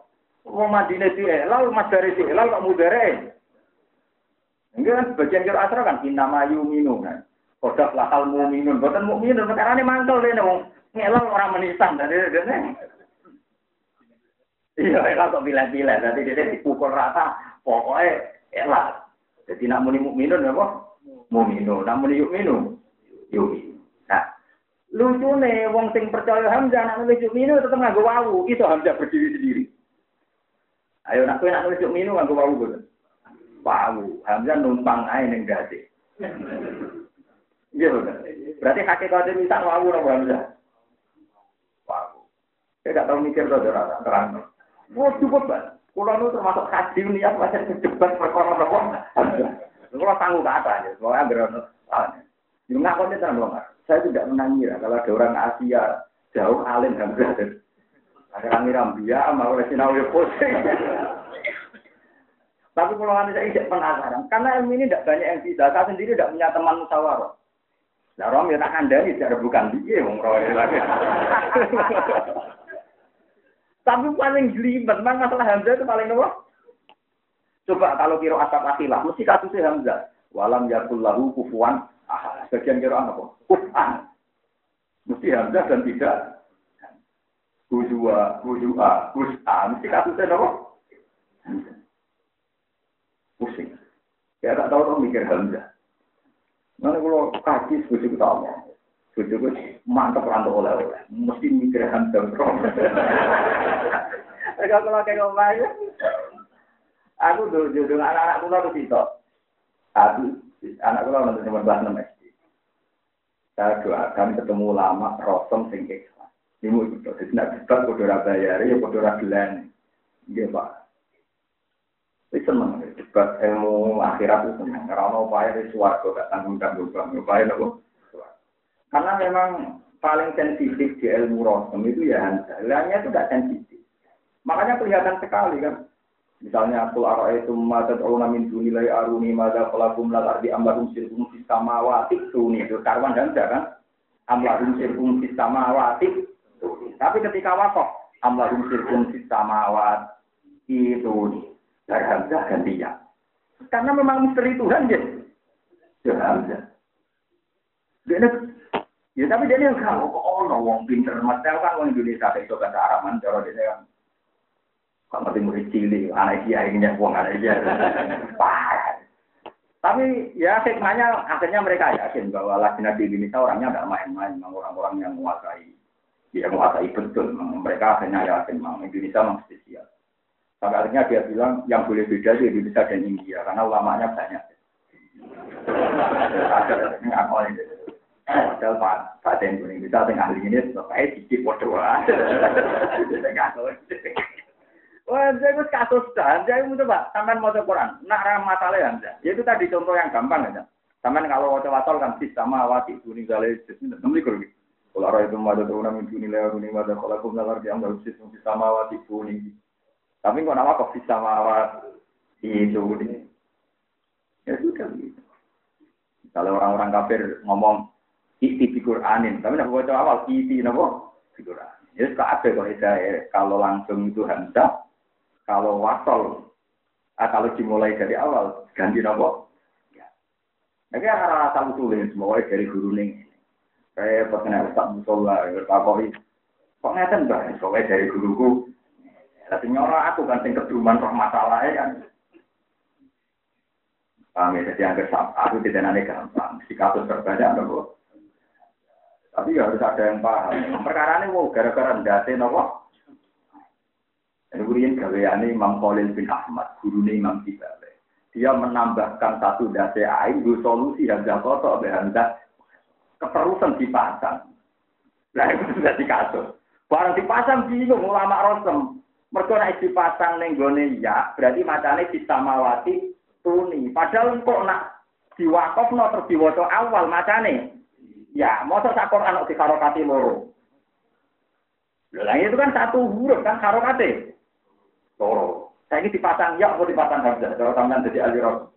wong mandine di lalu mas dari di lalu kok mudare. Enggak kan bagian kira asran kan innama yuminu kan. Kodak lakal mu'minun, boten mu'minun perkara ini mantel deh wong ngelal orang menisan tadi dene. Iya, elak kok pilih-pilih, nanti dia dipukul rata, pokoknya elak. Jadi nak muni mukminun ya, muminu namun yuk minu yuk nah lucu nih wong sing percaya Hamzah nak nulis yuk minu tetep nganggo wawu itu Hamzah berdiri sendiri. Ayo nak kowe nak nulis yuk minu nganggo wawu boten wawu Hamzah numpang ae ning gade Iya betul. Berarti hakikat misal wawu nang Hamzah. Wawu. Saya gak tahu mikir tuh terang. Wah cukup banget. Kulo nu termasuk haji niat macam debat perkara Hamzah. Kalau tangguh ke atas, ya. Kalau ada orang Yang ngakonnya tenang Saya tidak menangira kalau ada orang Asia jauh alim berada. Ada orang Iram dia, mau oleh sinau ya pusing. Tapi kalau anda saya tidak penasaran, karena ilmu ini tidak banyak yang bisa. Saya sendiri tidak punya teman musyawarah. Nah, Rom ya tak ini tidak bukan dia, wong lagi. Tapi paling jelimet, memang masalah Hamzah itu paling apa? Coba kalau kira asap asilah, mesti kasusnya Hamzah. Walam yakul lahu kufuan ah, Sebagian kira apa? Kufan. Mesti Hamzah dan tidak. Kuzua, kuzua, kusa. Mesti kasusnya apa? Pusing. Ya tak tahu orang mikir Hamzah. Mana kalau kaji sebuah kita ngomong. Bujuku mantap rantau oleh-oleh. Mesti mikir Hamzah. Kalau kayak ngomong Aku dulu dulu anak-anak kulo tuh itu. Aku anak kulo nanti cuma kelas enam SD. Saya doakan ketemu lama rosom sing. Ini mau ikut jadi nak debat kudu bayar ya kudu gelan. Iya pak. Itu debat ilmu akhirat itu seneng. Karena upaya di suarga gak tanggung tanggung bang. Upaya nopo. Karena memang paling sensitif di ilmu rosom itu ya Hamzah. Lainnya itu gak sensitif. Makanya kelihatan sekali kan. Misalnya aku arah itu mata tauna min dunilai aruni mada pelakum lal ardi amlarum sirkum fis samawati tuni itu karwan dan kan amlarum sirkum fis samawati tapi ketika wakaf amlarum sirkum fis samawat itu dari hamzah ganti ya karena memang misteri Tuhan ya ya hamzah dia ya tapi dia nggak oh no wong pinter mas kan wong Indonesia itu bahasa Arab cara dia kan kalau ngerti murid cilik, anak dia ingin buang anak dia. Parah. Tapi ya hikmahnya akhirnya mereka yakin bahwa lagi di Indonesia orangnya tidak main-main, orang-orang yang menguasai, dia menguasai betul. Mereka akhirnya yakin memang Indonesia memang spesial. Sampai akhirnya dia bilang yang boleh beda di Indonesia dan India karena ulamanya banyak. Padahal Pak Pak Indonesia tengah ahli ini supaya sedikit bodoh. Wah, saya itu kasus dah. Saya itu coba, sampai mau Quran. Nak masalah ya, ya itu tadi contoh yang gampang aja. Sampai kalau wajah wasal kan sama awati kuning gale jadi nanti kalau gitu. Kalau arah itu ada tuh namun kuning lewat kuning ada kalau aku nalar dia ambil sistem sama awati kuning. Tapi kok nama kok sama awat itu kuning. Ya sudah gitu. Kalau orang-orang kafir ngomong iti di Quranin, tapi nak baca awal iti nabo di Quran. Ya ada kok saya kalau langsung itu hamzah kalau wasol, ah, kalau dimulai dari awal, ganti nopo. Ya. Ini arah asal usulnya, semuanya dari guru nih. Saya pernah Ustaz Musola, bertakoi. Kok ngeten mbak? Soalnya dari guruku. Tapi nyorok aku kan sing keduman roh masalahnya kan. Paham ya, jadi hampir aku tidak nanti gampang. Si kasus terbanyak nopo. Tapi ya harus ada yang paham. Perkara ini wow, gara-gara ndate nopo. Kemudian gaweane Imam Khalil bin Ahmad, guru Imam Kibabe. dia menambahkan satu dasi air, itu solusi hamzah kotor, hamzah keterusan dipasang. Nah itu sudah dikasus. Barang dipasang bingung ulama rosem. Mereka nek dipasang ning ya, berarti macane mawati tuni. Padahal kok nak diwakofno terus diwaca awal macane. Ya, masa sak Quran kok dikarokati loro. Lah itu kan satu huruf kan karokate. Loro. Ini dipasang ya mau dipasang hamzah. Kalau sampean jadi ahli roh.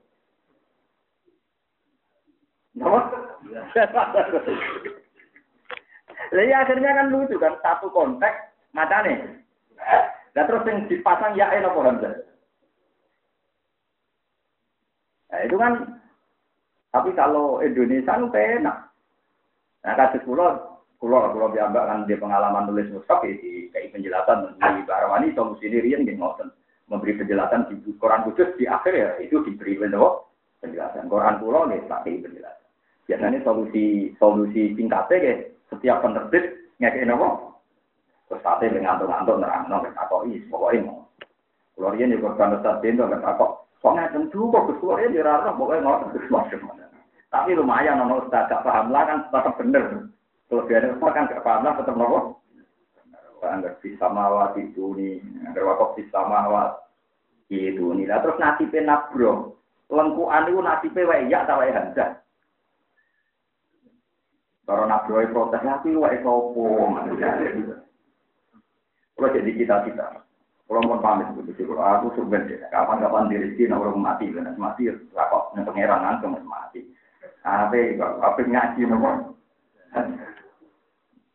Napa? Jadi akhirnya kan lucu kan satu konteks macane. Nah terus yang dipasang ya apa hamzah. Nah itu kan tapi kalau Indonesia itu enak. Nah kasus pulau pulau pulau biamba kan dia pengalaman nulis mushaf ya, di kayak penjelasan di Barawani solusi ini rian gini memberi penjelasan di Quran khusus di akhir ya itu diberi penjelasan Quran pulau nih pakai penjelasan. Biasanya solusi solusi singkatnya ya setiap penerbit ngekek nopo terus sate ngantuk-ngantuk nerang nopo takok is pokoknya mau. Kalau dia nih korban besar bento nggak takok. Kok kok kesuara dia dirarah pokoknya ngotot terus macam tapi lumayan nopo ustaz gak paham lah kan tetap bener. Dia ada kan gak paham lah tetap nopo. Anggar bisa mawat itu itu nih. Lah terus nabro, lengkuan itu nasibnya wae ya tak wae. Kalau nak beroi protes, aku wae sopo. Kalau jadi kita-kita. Kalau mau pamit begitu, kalau aku sebenarnya kapan-kapan diri sini orang mati, karena mati, rapok dengan pangeran langsung mati. Tapi apa ngaji nopo?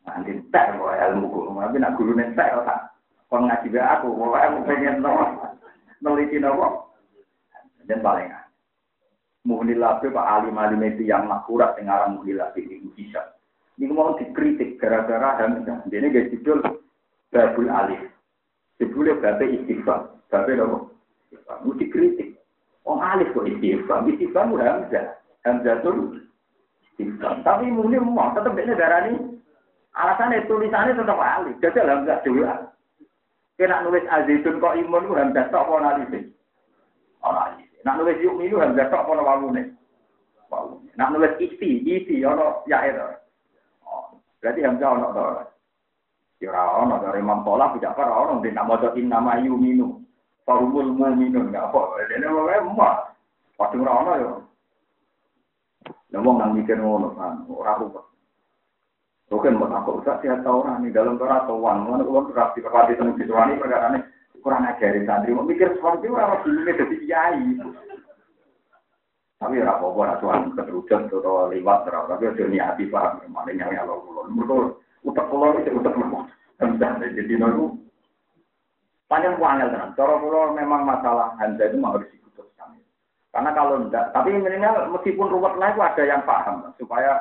Nanti tak kok ilmu guru, tapi nak guru nih tak. Kalau ngaji be aku, kalau aku pengen nopo, neliti nopo, dan paling Muhnilabe Pak Alim Alim itu yang makurat yang arah Muhnilabe itu bisa. Ini mau dikritik gara-gara Hamzah. Ini gak judul Babul Alif. Judulnya Babul Istighfar. Babul apa? Mau dikritik. Oh Alif kok Istighfar. Istighfar itu Hamzah. Hamzah itu Istighfar. Tapi mungkin mau tetap ini darah ini. Alasannya tulisannya tetap Alif. Jadi Hamzah dulu. Kena nulis Azizun kok imun itu Hamzah tak mau Alif. Nak nulis yuk minu hamzah tok ana wawune. Wawune. Nak nulis isti, isi ana ya. Oh, berarti hamzah ana to. Ya ora ana dari Imam Tola tidak para orang tidak maca nama yuminu. Farumul mu'minun enggak apa. Dene wae mah. Padha ora ana ya. Lah wong nang mikir ngono kan ora rubah. Bukan mau aku usah sihat tahu orang nih dalam Torah atau uang, mana uang rapi kepati tenung situasi perkara ini kurang ajarin santri mau mikir seperti orang dulunya jadi kiai tapi ora apa-apa ora tuan keterusan atau lewat terus tapi aja niati paham mana ya Allah kula betul utak kula itu utak kula jadi nopo panjang wangel tenan. Cara kula memang masalah handa itu harus diputuskan karena kalau enggak tapi minimal meskipun ruwet lah itu ada yang paham supaya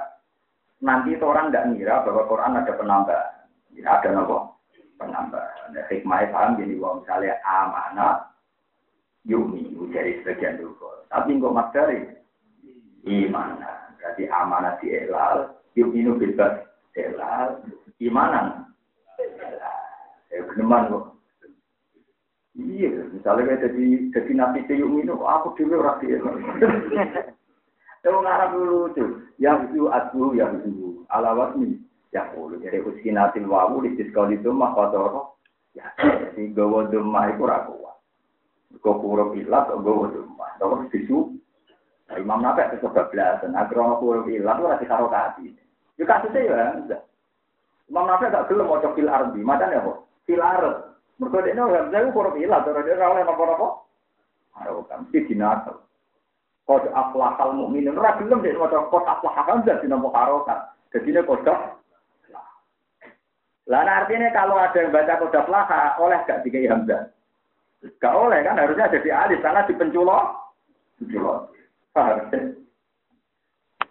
nanti itu orang enggak ngira bahwa Quran ada penambahan. Ya, ada nopo? Penambahan. Nah, hikmah paham gini, wong misalnya amanah, yumi, dari sebagian dulu. Tapi kok mas dari? Imanah. Berarti amanah di elal, yumi itu bebas elal, imanan. Ya, beneran kok. Iya, misalnya kayak jadi jadi nabi yumi itu, aku dulu rapi elal. Kalau ngarap dulu tuh, yang itu adu, yang itu alawat nih. Ya kulo jadi uskinatil wawu di diskon itu mah kotor. Ya jadi gawa demah itu ra kuat. Kok kurang ilat gawa demah. Terus disu. Nah, Imam Nawawi itu kebablasan. Agar kurang ilat itu ra dikarokati. Ya kasusnya ya enggak. Imam Nawawi gak gelem maca fil ardi. Macam apa? Fil ard. Mergo dekne ora bisa kurang ilat ora dia ora oleh napa-napa. Ora kan mesti dinasal. Kod aflahal mukminin ora gelem dek maca kod aflahal jadi napa karokan. Jadi ini kodok lah nah, artinya kalau ada yang baca kodak laha, oleh gak dikai hamzah? Gak oleh kan harusnya jadi alif karena di penculo. Penculo. Harusnya.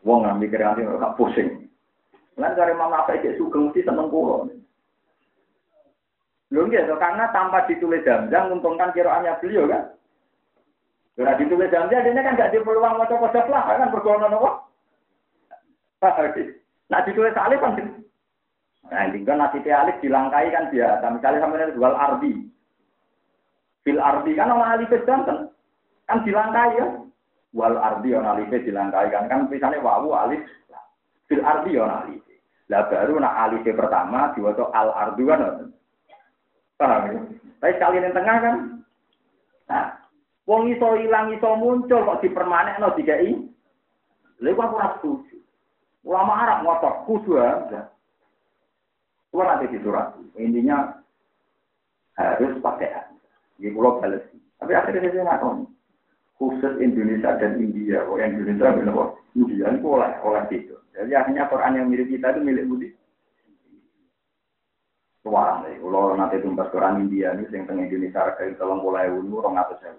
Wong mikir nanti gak pusing. Lan dari mama apa itu sugeng mesti seneng kulo. Lho gitu, karena tanpa ditulis hamzah menguntungkan kiraannya beliau kan. Kalau ditulis hamzah dia kan gak di peluang maca kodak laha kan berguna nopo. Nah ditulis alif kan Nah, tinggal nasi alif dilangkai kan biasa. Misalnya sampai jual ardi. Fil ardi kan orang alif jantan. Kan dilangkai ya. Wal ardi ana alife dilangkai kan kan tulisannya wawu alif. Fil ardi ana alife. Lah baru nak alife pertama diwaca al ardu kan. Paham ya? Tapi sekali yang tengah kan. Nah, wong iso ilang iso muncul kok dipermanekno dikai. Lha kok ora setuju. Ulama Arab ngotot kudu aja. Kulo nanti di surat. Intinya harus pakai Ini pulau balas. Tapi akhirnya saya tahu. Khusus Indonesia dan India. Oh, yang Indonesia bilang, India itu oleh, oleh itu. Jadi akhirnya Quran yang milik kita itu milik Budi. Tuan, kalau nanti tumbas Quran India ini, yang tengah Indonesia harga itu tolong mulai dulu, orang atas saya.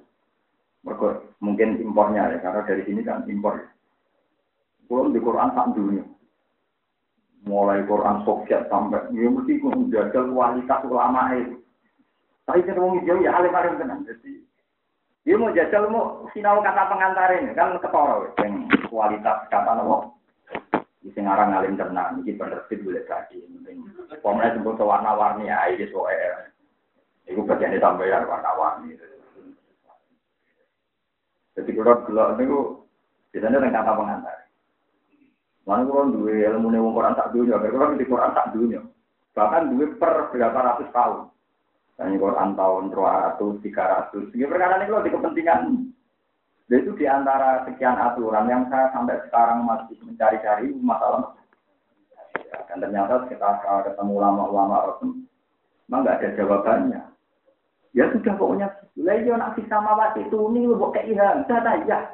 mungkin impornya ya, karena dari sini kan impor. Kalau di Quran tak dunia. Mulai Quran Soviet sampai, ya mesti menjaga kualitas ulama itu. Tapi kita mau hijau ya alim alim tenang. Jadi dia mau jajal mau sinau kata pengantar ini kan ketoro yang kualitas kata nopo. Di singarang alim tenang, ini penerbit boleh tadi. Pemenang sebut warna-warni ya, ini soal. Itu bagian ditambahin warna-warni. Jadi kalau gelap itu biasanya dengan kata pengantar. Mana kalau dua ilmu nih Quran tak dunia, kalau di Quran tak dunia. Bahkan dua per berapa ratus tahun. Dan Quran tahun 200, 300. Ini perkara ini kalau di kepentingan. Itu di antara sekian aturan yang saya sampai sekarang masih mencari-cari masalah. Dan ternyata kita ketemu ulama-ulama Rasul, memang nggak ada jawabannya. Ya sudah pokoknya, lah iya nak bisa mawat itu lu kayak iham, sudah ya.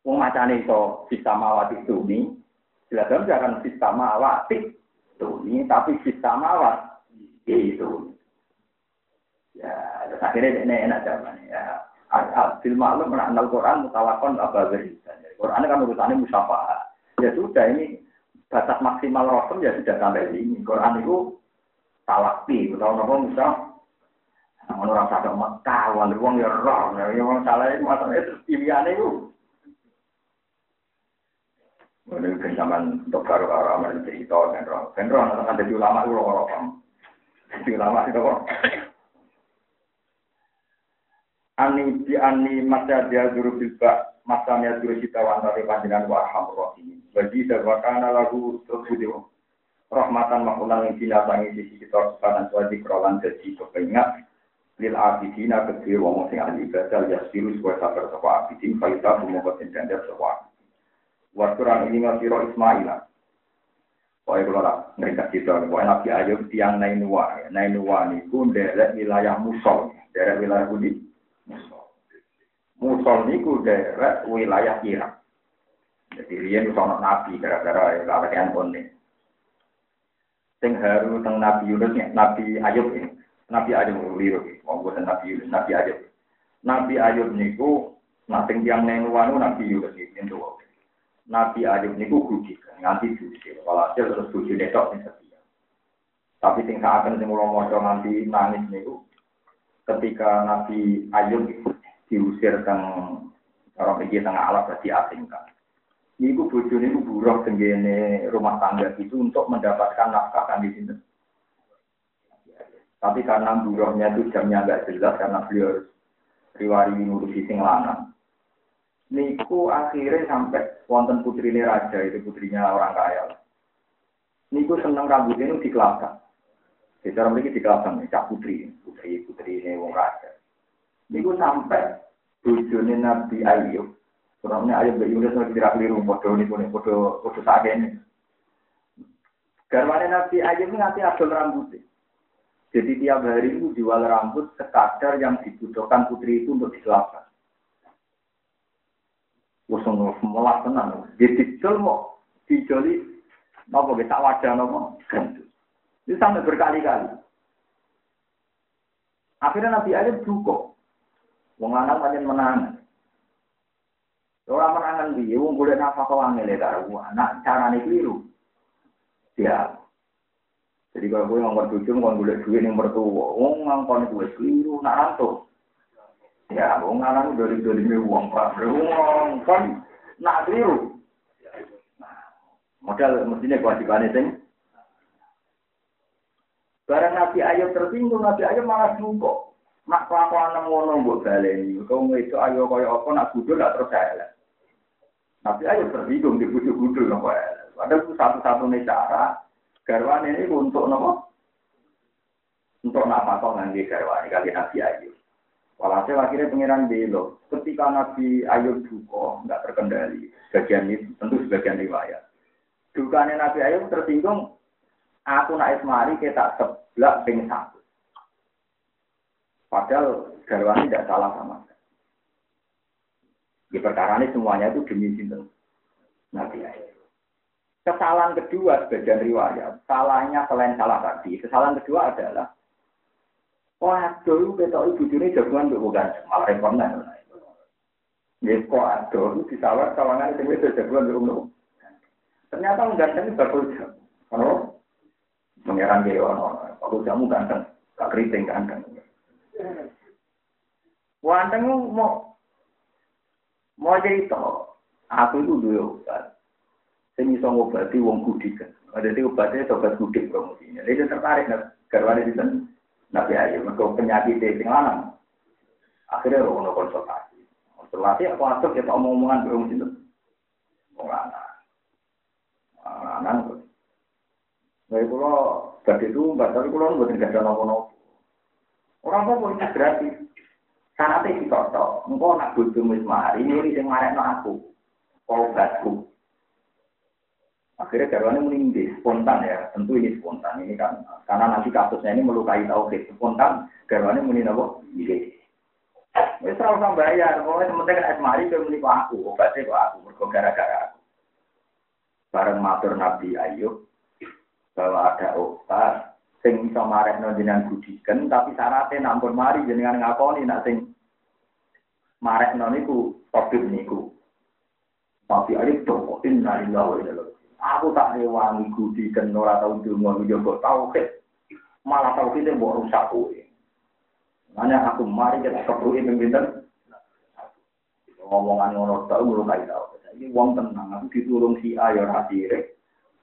Wong macane itu bisa mawat itu ini, silakan jangan bisa mawat itu ini, tapi bisa mawat itu. Ya, akhirnya ini enak zaman ya. Al maklum mengenal Quran mutawakon beri. Quran kan urusannya musyafaat. Ya sudah ini batas maksimal rasul ya sudah sampai sini. Quran itu talakti, atau apa misal Namun orang sadar Mekah, wali wong ya roh, ya wong salah itu masalahnya terus pilihannya itu. Ini kan zaman untuk baru orang cerita kan roh, kan roh, nanti ulama itu roh roh, ulama itu roh ani di ani masa dia dulu bilba masanya dulu kita wantari panjenengan wa rohim. Bagi darwakana lagu terbudio rahmatan makulang yang binasangi sisi kita sekarang suadi kerolan jadi kepingat. Lil abidina kedua wong sing ahli ibadah ya siru supaya sabar sapa abidin faita bumoko tendender sapa Wakturan ini masih roh Ismail Pokoknya kalau tak ngeringkat kita, pokoknya Nabi Ayub tiang Nainua, Nainua ini pun dari wilayah Musol, dari wilayah Budi, Musol niku daerah wilayah Irak. Jadi riyen sono nabi gara-gara ya kawean kone. Sing haru teng Nabi Yunus Nabi Ayub ini. Nabi Ayub liru, wong boten Nabi Yunus, Nabi Ayub. Nabi Ayub niku nating tiang neng wanu Nabi Yunus iki ento. Nabi Ayub niku gudik, nganti gudik. Walhasil terus gudik netok sing setia. Tapi sing akan sing mulo maca nganti nangis niku ketika Nabi Ayub diusir teng orang pergi tengah alam berarti asingkan. Niku bojone niku buruh tenggene rumah tangga itu untuk mendapatkan nafkah kan di sini. Tapi karena buruhnya itu jamnya agak jelas karena beliau riwari ngurusi sing lanang. Niku akhirnya sampai wonten putri raja itu putrinya orang kaya. Niku seneng rambutnya itu dikelapkan. Secara mereka dikelasan cak putri, putri putri ini wong raja. Niku sampai bujune Nabi Ayub. Kurangnya Ayub dari Yunus lagi tidak keliru, bodoh ini pun bodoh bodoh ini. Garwane Nabi Ayub nanti adol rambutnya. Jadi tiap hari itu jual rambut sekadar yang dibutuhkan putri itu untuk dikelapkan. Usung melah tenang. Jadi jual mau dijoli, nopo kita wajah nopo. Itu sampai berkali-kali. Akhirnya Nabi Ayub cukup. Wong lanang pancen menang. Orang menangan dia, wong boleh nafkah kau angel ya karo anak carane keliru. Ya. Jadi kalau gue ngomong tujuh, ngomong boleh duit yang bertuah, wong ngangkon gue keliru, nak rantu. Ya, wong lanang dari dari uang pak, wong ngangkon nak keliru. Modal mestinya kewajibannya sing Barang Nabi Ayub tersinggung, Nabi Ayub malah jungkok. Nak kelakuan ngono mbok baleni. Kau itu ayo kaya apa nak budul gak terus elek. Tapi ayo tersinggung di budul-budul nopo elek. Padahal itu satu-satunya cara garwan ini untuk nopo untuk nama kau nanti garwan kali nabi ayu. Walhasil akhirnya pengiran belo. Ketika Nabi Ayub duka, nggak terkendali. Sebagian ini tentu sebagian riwayat. Dukanya Nabi Ayub tersinggung. Aku naik semari kita sebelah ping satu. Padahal garwani tidak salah sama Di perkara ini semuanya itu demi sinten Nabi. Kesalahan kedua sebagian riwayat, salahnya selain salah tadi, kesalahan kedua adalah Wah, dulu kita ibu ini jagoan untuk bukan malah repot Ya kok ada di sawah sawangan itu jagoan untuk Ternyata ganteng bagus. Kalau mengerang dia orang, kalau kamu ganteng, gak keriting ganteng. Wanteng mau mau cerita, aku itu dulu obat. Saya bisa ngobati wong kudikan. Ada di obatnya obat kudik promosinya. Dia tertarik karena di sana. Nabi Ayu, mereka penyakit di lanang. Akhirnya orang konsultasi. Konsultasi aku atur kita omong-omongan belum itu. Orang lanang. Kalau tadi itu, tapi kalau nggak ada nopo-nopo. Orang kok punya gratis. Sanate ditoto. Engko nak bojomu wis mari, ini sing marekno aku. Obatku. Akhirnya garwane meninggi, spontan ya. Tentu ini spontan. Ini kan karena nanti kasusnya ini melukai tauhid. Spontan garwane muni napa? Iya. Wis ora usah bayar. Pokoke sementing kan asmari kowe muni aku, obatnya kok aku, mergo gara-gara aku. Bareng matur Nabi Ayub bahwa ada obat sing iso marekno jenengan budiken tapi syaratnya nampun mari jenengan ngakoni nak sing marekno niku topik niku. Tapi ari to inna lillahi wa aku tak rewangi budiken ora tau donga yo kok tauhid. Malah tauhid mbok rusak kowe. Nanya aku mari kita kepruhi pimpinan ngomongan ngono tau mulu kae tau. Ini wong tenang, aku ditulung si A ya ora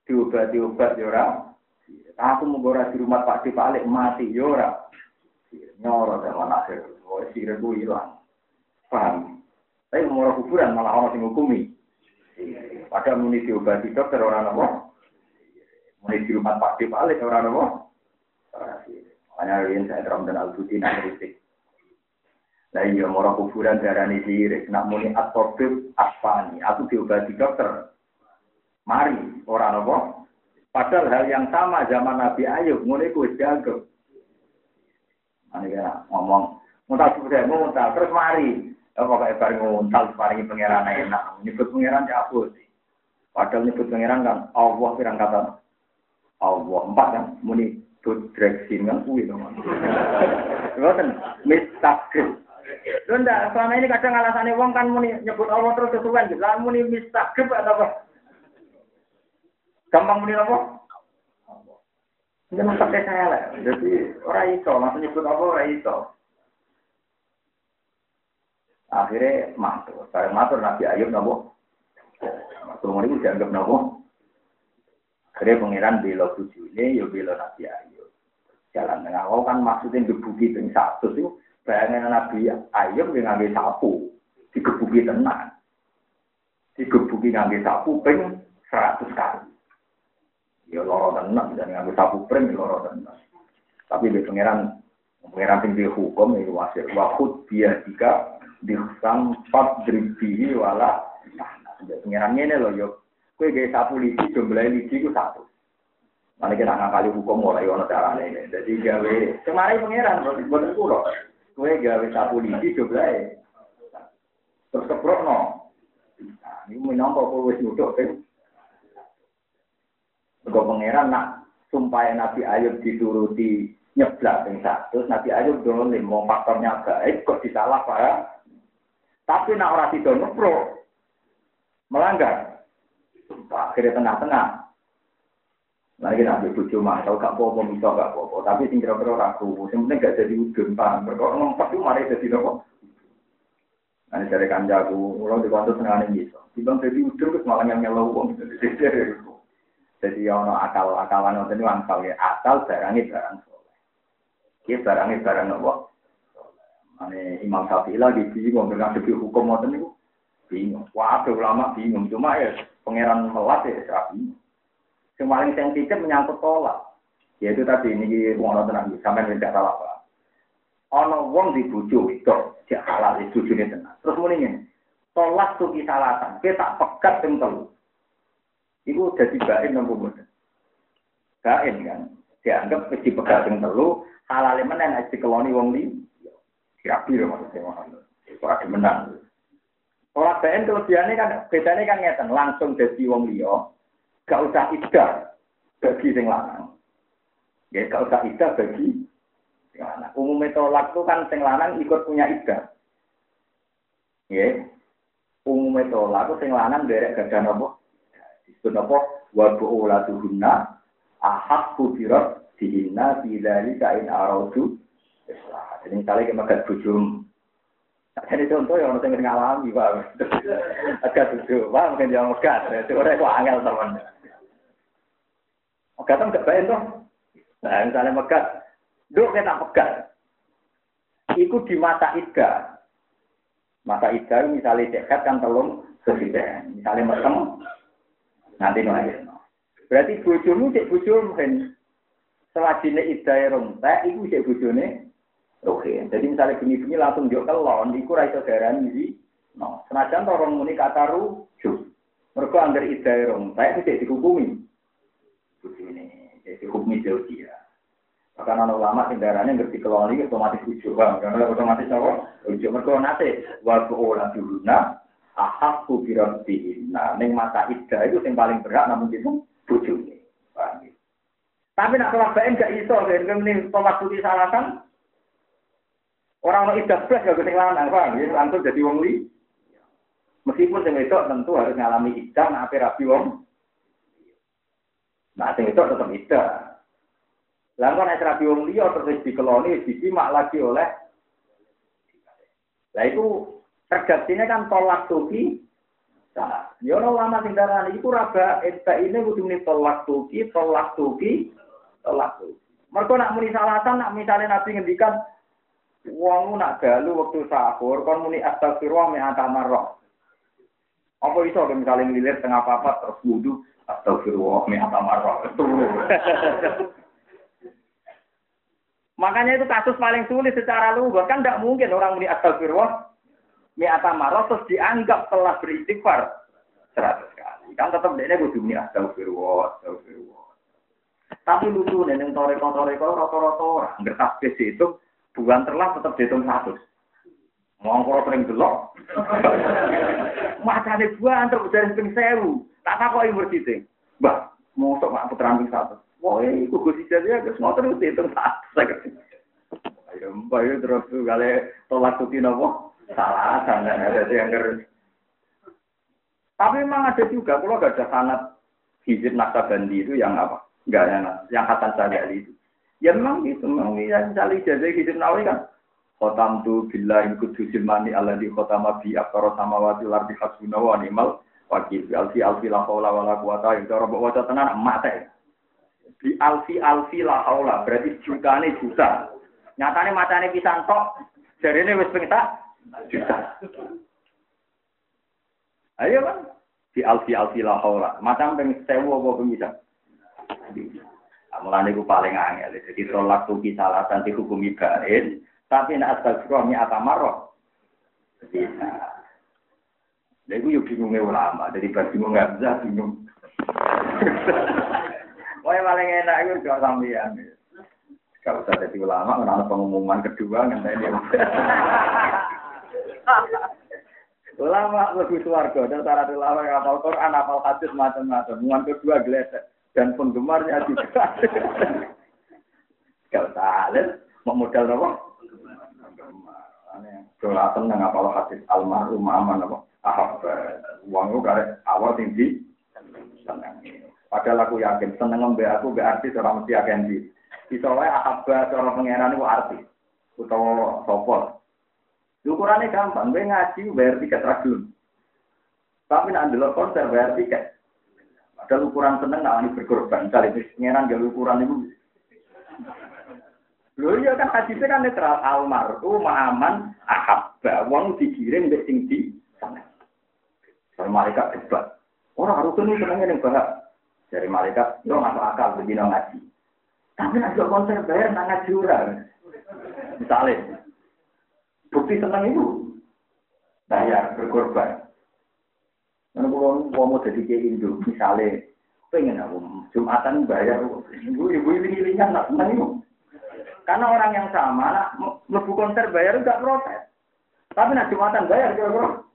sirik. Diobat-diobat ya Aku mau di rumah Pak Di Palik mati yora. Ya Nyoro zaman akhir. Oh, sirah gue hilang. Paham? Tapi mau kuburan malah orang yang hukumi. Padahal muni diobati dokter orang apa? Muni di rumah Pak Di Palik orang apa? Hanya yang saya terang dan al-Butin kritik. Nah iya, kuburan darah ini sirik. Nak muni atobib asfani. Aku diobati dokter. Mari, orang apa? Padahal hal yang sama zaman Nabi Ayub, mulai ku jago. Ini kira ngomong, muntah sudah muntah, terus mari. Apa kayak bareng nguntal, paringi pangeran enak. Nyebut pangeran cabut. Padahal nyebut pangeran kan, Allah pirang kata. Allah, empat kan, muni budreksin kan, kuih dong. Bukan, mistakir. Lu ndak, selama ini kadang alasannya wong kan muni nyebut Allah terus kesuwen. Lah muni mistakir atau apa? Gampang muni apa? Jangan pakai saya lah. Jadi orang itu langsung nyebut apa orang itu. Akhirnya matur. Saya matur Nabi Ayub nabo. Matur ini dianggap nabo. Akhirnya pangeran bela ini, ya bela Nabi Ayub. Jalan tengah. Oh kan maksudnya gebuki ping satu sih. Bayangin Nabi Ayub yang ngambil sapu. Digebuki tenang. Digebuki ngambil sapu ping seratus kali. Ya loro tenang, dan ngambil sapu prem ya loro tenang. Tapi di pangeran, pangeran tinggi hukum itu wasir. Wahud dia jika disampat dribihi wala. Nah, pangeran ini loh, yuk. Kue gaya sapu lidi, jumlah lidi itu satu. Nanti kita ngakali hukum mulai ono caranya ini. Jadi gawe, kemarin pangeran, buat itu loh. Kue gawe sapu lidi, jumlah Terus keprok no. Nah, ini menampok kalau wis kan. Mergo pangeran nak sumpah Nabi Ayub dituruti nyeblak ping satu, Nabi Ayub dolim mau faktornya baik kok disalah pak. Tapi nak orang tidak ngepro melanggar. Akhirnya tengah-tengah. Lagi nabi bucu mah, tau gak apa-apa, bisa gak apa-apa. Tapi sing kira-kira yang penting gak jadi udun, paham. Berkau ngompat itu mari jadi nopo. Nanti dari kanjaku, kantor tengah ini bisa. Dibang jadi udun, terus malah yang uang. Jadi jadi ono akal-akalan itu angsal ya. Akal barangnya barang soleh. Ini barangnya barang nopo. Ane Imam Syafi'i lagi bingung dengan segi hukum ngoten niku. Bingung. Wah, ulama bingung. Cuma ya pangeran melat ya bingung. Yang paling sensitif menyangkut tolak. Yaitu tadi ini wong tenang sampai tidak pak. Ono wong dibujuk itu dia halal itu tenang. Terus muni ngene. Tolak tuh kisalatan. Kita pekat telu. Iku dadi bain nopo mboten. Bain kan. Dianggap mesti pekat sing telu mana nek dikeloni wong li. Rapi loh maksudnya Muhammad. Itu ada menang. Orang bain kelebihannya kan bedanya kan ngeten langsung jadi wong liya. Gak usah idah bagi sing lanang. Ya gak usah ida bagi sing lanang. Umumnya tolak itu kan sing lanang ikut punya ida. Ya. Umumnya tolak itu sing lanang derek gada nopo. Nopo wa bu'ulatuhunna ahak kubirat dihina bidari kain araudu. Jadi misalnya kita makan bujum. Ini contoh yang orang yang ngalami, Pak. Agak tujuh, Pak. Mungkin yang megat. Itu orang itu angel, teman. Megatan gak baik, toh. Nah, misalnya megat, duk kita pegat. Iku di mata ida. Mata ida misalnya dekat kan telung sesiden. Misalnya mesem, nanti nolak. Berarti bojomu cek bojomu kan. Selajine ida rontek, iku cek bojone Oke, jadi misalnya bunyi-bunyi langsung jauh kelon, iku raiso darah ini. No, senajan orang muni kata rujuk. Mereka anggar ida rontek, itu cek dihukumi. Bojone, jadi hukumi jauh dia. Karena anak ulama kendaraannya ngerti kelon ini otomatis ujuk bang, karena otomatis apa? Ujuk mereka nanti waktu olah dulu nah ahak kubirat Nah, neng mata ida itu yang paling berat namun itu bujuk nih. Tapi nak tolak bain gak iso, kan ini tolak putih salahkan. Orang orang idah belas gak kesing lanang, bang. Ini langsung jadi wong li. Meskipun sing itu tentu harus ngalami idah, nah rapi wong. Nah, sing itu tetap. Lah kok nek rapi wong liya terus dikeloni disimak lagi oleh Lah itu redaksinya kan tolak tuki. Yo ono lama sing darani iku raba eta ini kudu muni tolak tuki, tolak tuki, tolak tuki. Mergo nak muni salatan nak misalnya Nabi ngendikan wong nak dalu waktu sahur kon muni astagfirullah mi atamarrah. Apa iso misalnya ngilir tengah papat terus wudu astagfirullah mi atamarrah. Makanya itu kasus paling sulit secara lugas. Kan tidak mungkin orang muni astagfirullah. Mi'ata marah terus dianggap telah beristighfar. Seratus kali. Kan tetap dia kudu muni astagfirullah, astagfirullah. Tapi lucu nih, yang toreko-toreko, rata-rata orang. Ngertas itu, bukan terlah tetap dihitung satu. Mau kalau sering gelok. Macane buah antar dari ping sewu. Tak tak kok universitas. Bah, mau sok mak putra satu. Wah, iku Gus Ijazah terus ngoten terus itu tak. Ayo mbak yo terus kali tolak tuti nopo? Salah sangat ada yang ker. Tapi memang ada juga kalau gak ada sanat hizib naktabandi itu yang apa? Enggak yang yang Hasan Sadali itu. Ya memang gitu, memang yang cari ijazah hizib nawawi kan. Khotam tu bila kudusil mani ala di khotama bi aktor samawati lardi hasbuna wa ni'mal wakil. Alfi alfi la haula wala quwata illa billah. Waca tenan mate di alfi alfi la haula berarti jutane juta nyatane macane pisan tok jarene wis pengetak juta ayo kan di alfi alfi haula macam peng sewu apa peng bisa Mulane paling angel. Jadi tolak tuki salah dan dihukumi barin, tapi nak astagfirullah mi atamarroh. Bisa. Lha iku yo bingunge ulama, jadi pas bingung nggak bisa bingung. Pokoknya paling enak itu gak sampean. Gak usah jadi ulama, mengenai pengumuman kedua ngenteni. ulama lebih suarga dan cara ulama yang hafal Quran, hafal hadis macam-macam. Muan kedua gledek dan penggemarnya juga. Gak usah, mau modal apa? Kalau seneng apa hadis almarhum aman apa? Ahab, uang itu awal tinggi, seneng. Padahal aku yakin seneng ngombe aku gak artis orang mesti agensi. Bisa wae ahabba cara pangeran itu artis utawa sapa. Ukurannya gampang, gue ngaji bayar tiket ragilum. Tapi nak ndelok konser bayar tiket. Padahal ukuran seneng nak ini berkorban. Misalnya pangeran gak ukuran itu Lho iya kan hadisnya kan netral almaru ma'aman ahabba wong dikirim mbek sing di sana. Kalau malaikat debat. Orang harus ini senengnya yang bahak. Dari malaikat, yo masuk akal begini ngaji. Tapi nak konser bayar nang ngaji. Misalnya, bukti seneng itu bayar berkorban. Karena kalau mau jadi kayak Indo, misalnya, pengen aku Jumatan bayar, ibu ibu ini ini nak seneng itu. Karena orang yang sama, nak lebu konser bayar enggak protes. Tapi nak Jumatan bayar kira-kira.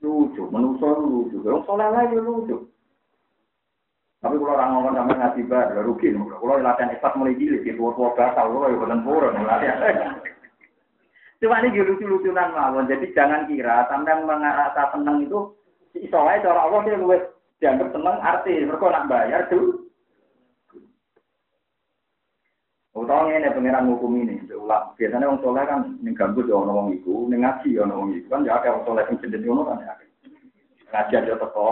Lucu, menurut lucu. Yang soleh lagi lucu. Tapi kalau orang ngomong sampai ngaji bar, ya rugi. Kalau latihan ikhlas mulai gili, di tua-tua batal, kalau ya bukan purun. Cuma ini lucu-lucunan mawon. Jadi jangan kira sampai mengarah seneng itu, soalnya cara Allah dia luwes dianggap seneng arti. Mereka nak bayar tuh. Utawa ngene pangeran hukum ini, ulang. Biasanya orang soleh kan ning gambut ya ana wong iku, ning ngaji ya ana wong iku kan ya akeh wong soleh sing jenenge ngono kan ya. Ngaji aja teko,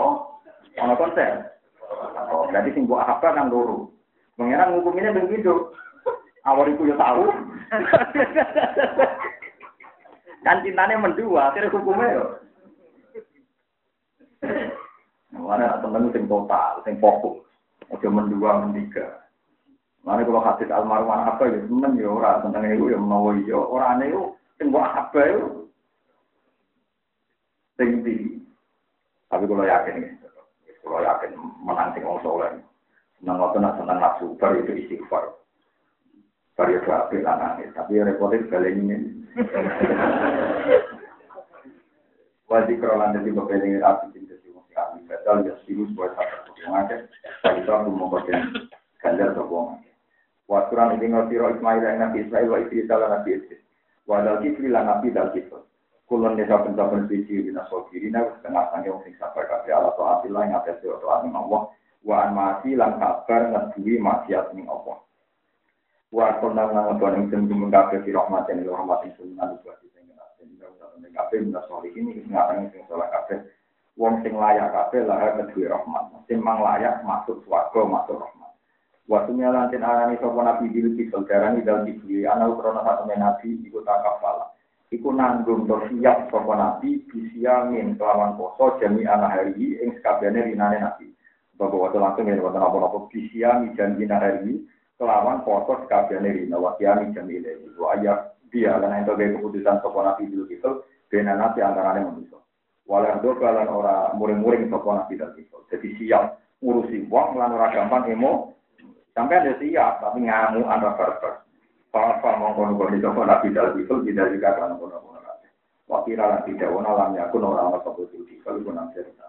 ana konser. Oh, berarti sing mbok apa kan loro. Pangeran hukum ini begitu. Awal iku ya tahu. kan cintanya mendua, akhirnya hukumnya ya. Mana temen sing total, sing fokus. Ojo mendua, mendiga. Mana kalau hadis almarhum apa ya temen ya ora tentang itu ya menawa ya ora ane itu sing apa itu sing di tapi kalau yakin kalau yakin menang sing wong soleh. Senang waktu nak senang nafsu baru itu istighfar. Baru itu apik lah nangis tapi repotnya sekali ini. Wajib kerolan jadi berbeda api cinta si wong si api betul ya sirus buat satu wong aja tapi itu aku mau berkenan ganjar wong Wasuran ini ngasiro Ismail yang Nabi Ismail wa Idris ala Nabi Idris. Wadal lan Nabi dal. Kulon desa pencapan suci bina sokirina setengah sange wong sing sabar kabeh ala to apilah yang atas to aning Allah. Wa an mati lan sabar ngeduwi maksiat ning Allah. Wa kondang lan ngebon ing sing kabeh fi rahmat ing rahmat ing sing lan buat sing sing ing kabeh bina solihin iki sing ngatangi sing saleh kabeh. Wong sing layak kabeh lah kedue rahmat. Sing mang layak masuk swarga masuk rahmat. Waktu lantin arani sopo nabi bilu kisel darani dal kibli ana ukrono satu nabi ikut takafala. Iku nanggung to siap sopo nabi kelawan poso jami ana hari ing sekabiane rinane nabi. Bapak waktu langsung ya waktu apa-apa bisia mi jami hari kelawan poso sekabiane rina wakiami jami ilahi. Wa dia lan ento keputusan sopo nabi bilu kisel bena nabi antarane manusia. Walau do kalan ora muring-muring sopo nabi dal kisel. Jadi siap ngurusi wong lan ora gampang emo Sampai ada siap, tapi ngamu anda barbar. Papa mongkon kono itu nabi dal itu tidak juga kan kono kono. Wakil alam tidak wana alam yakun orang orang sebut itu kalau pun cerita.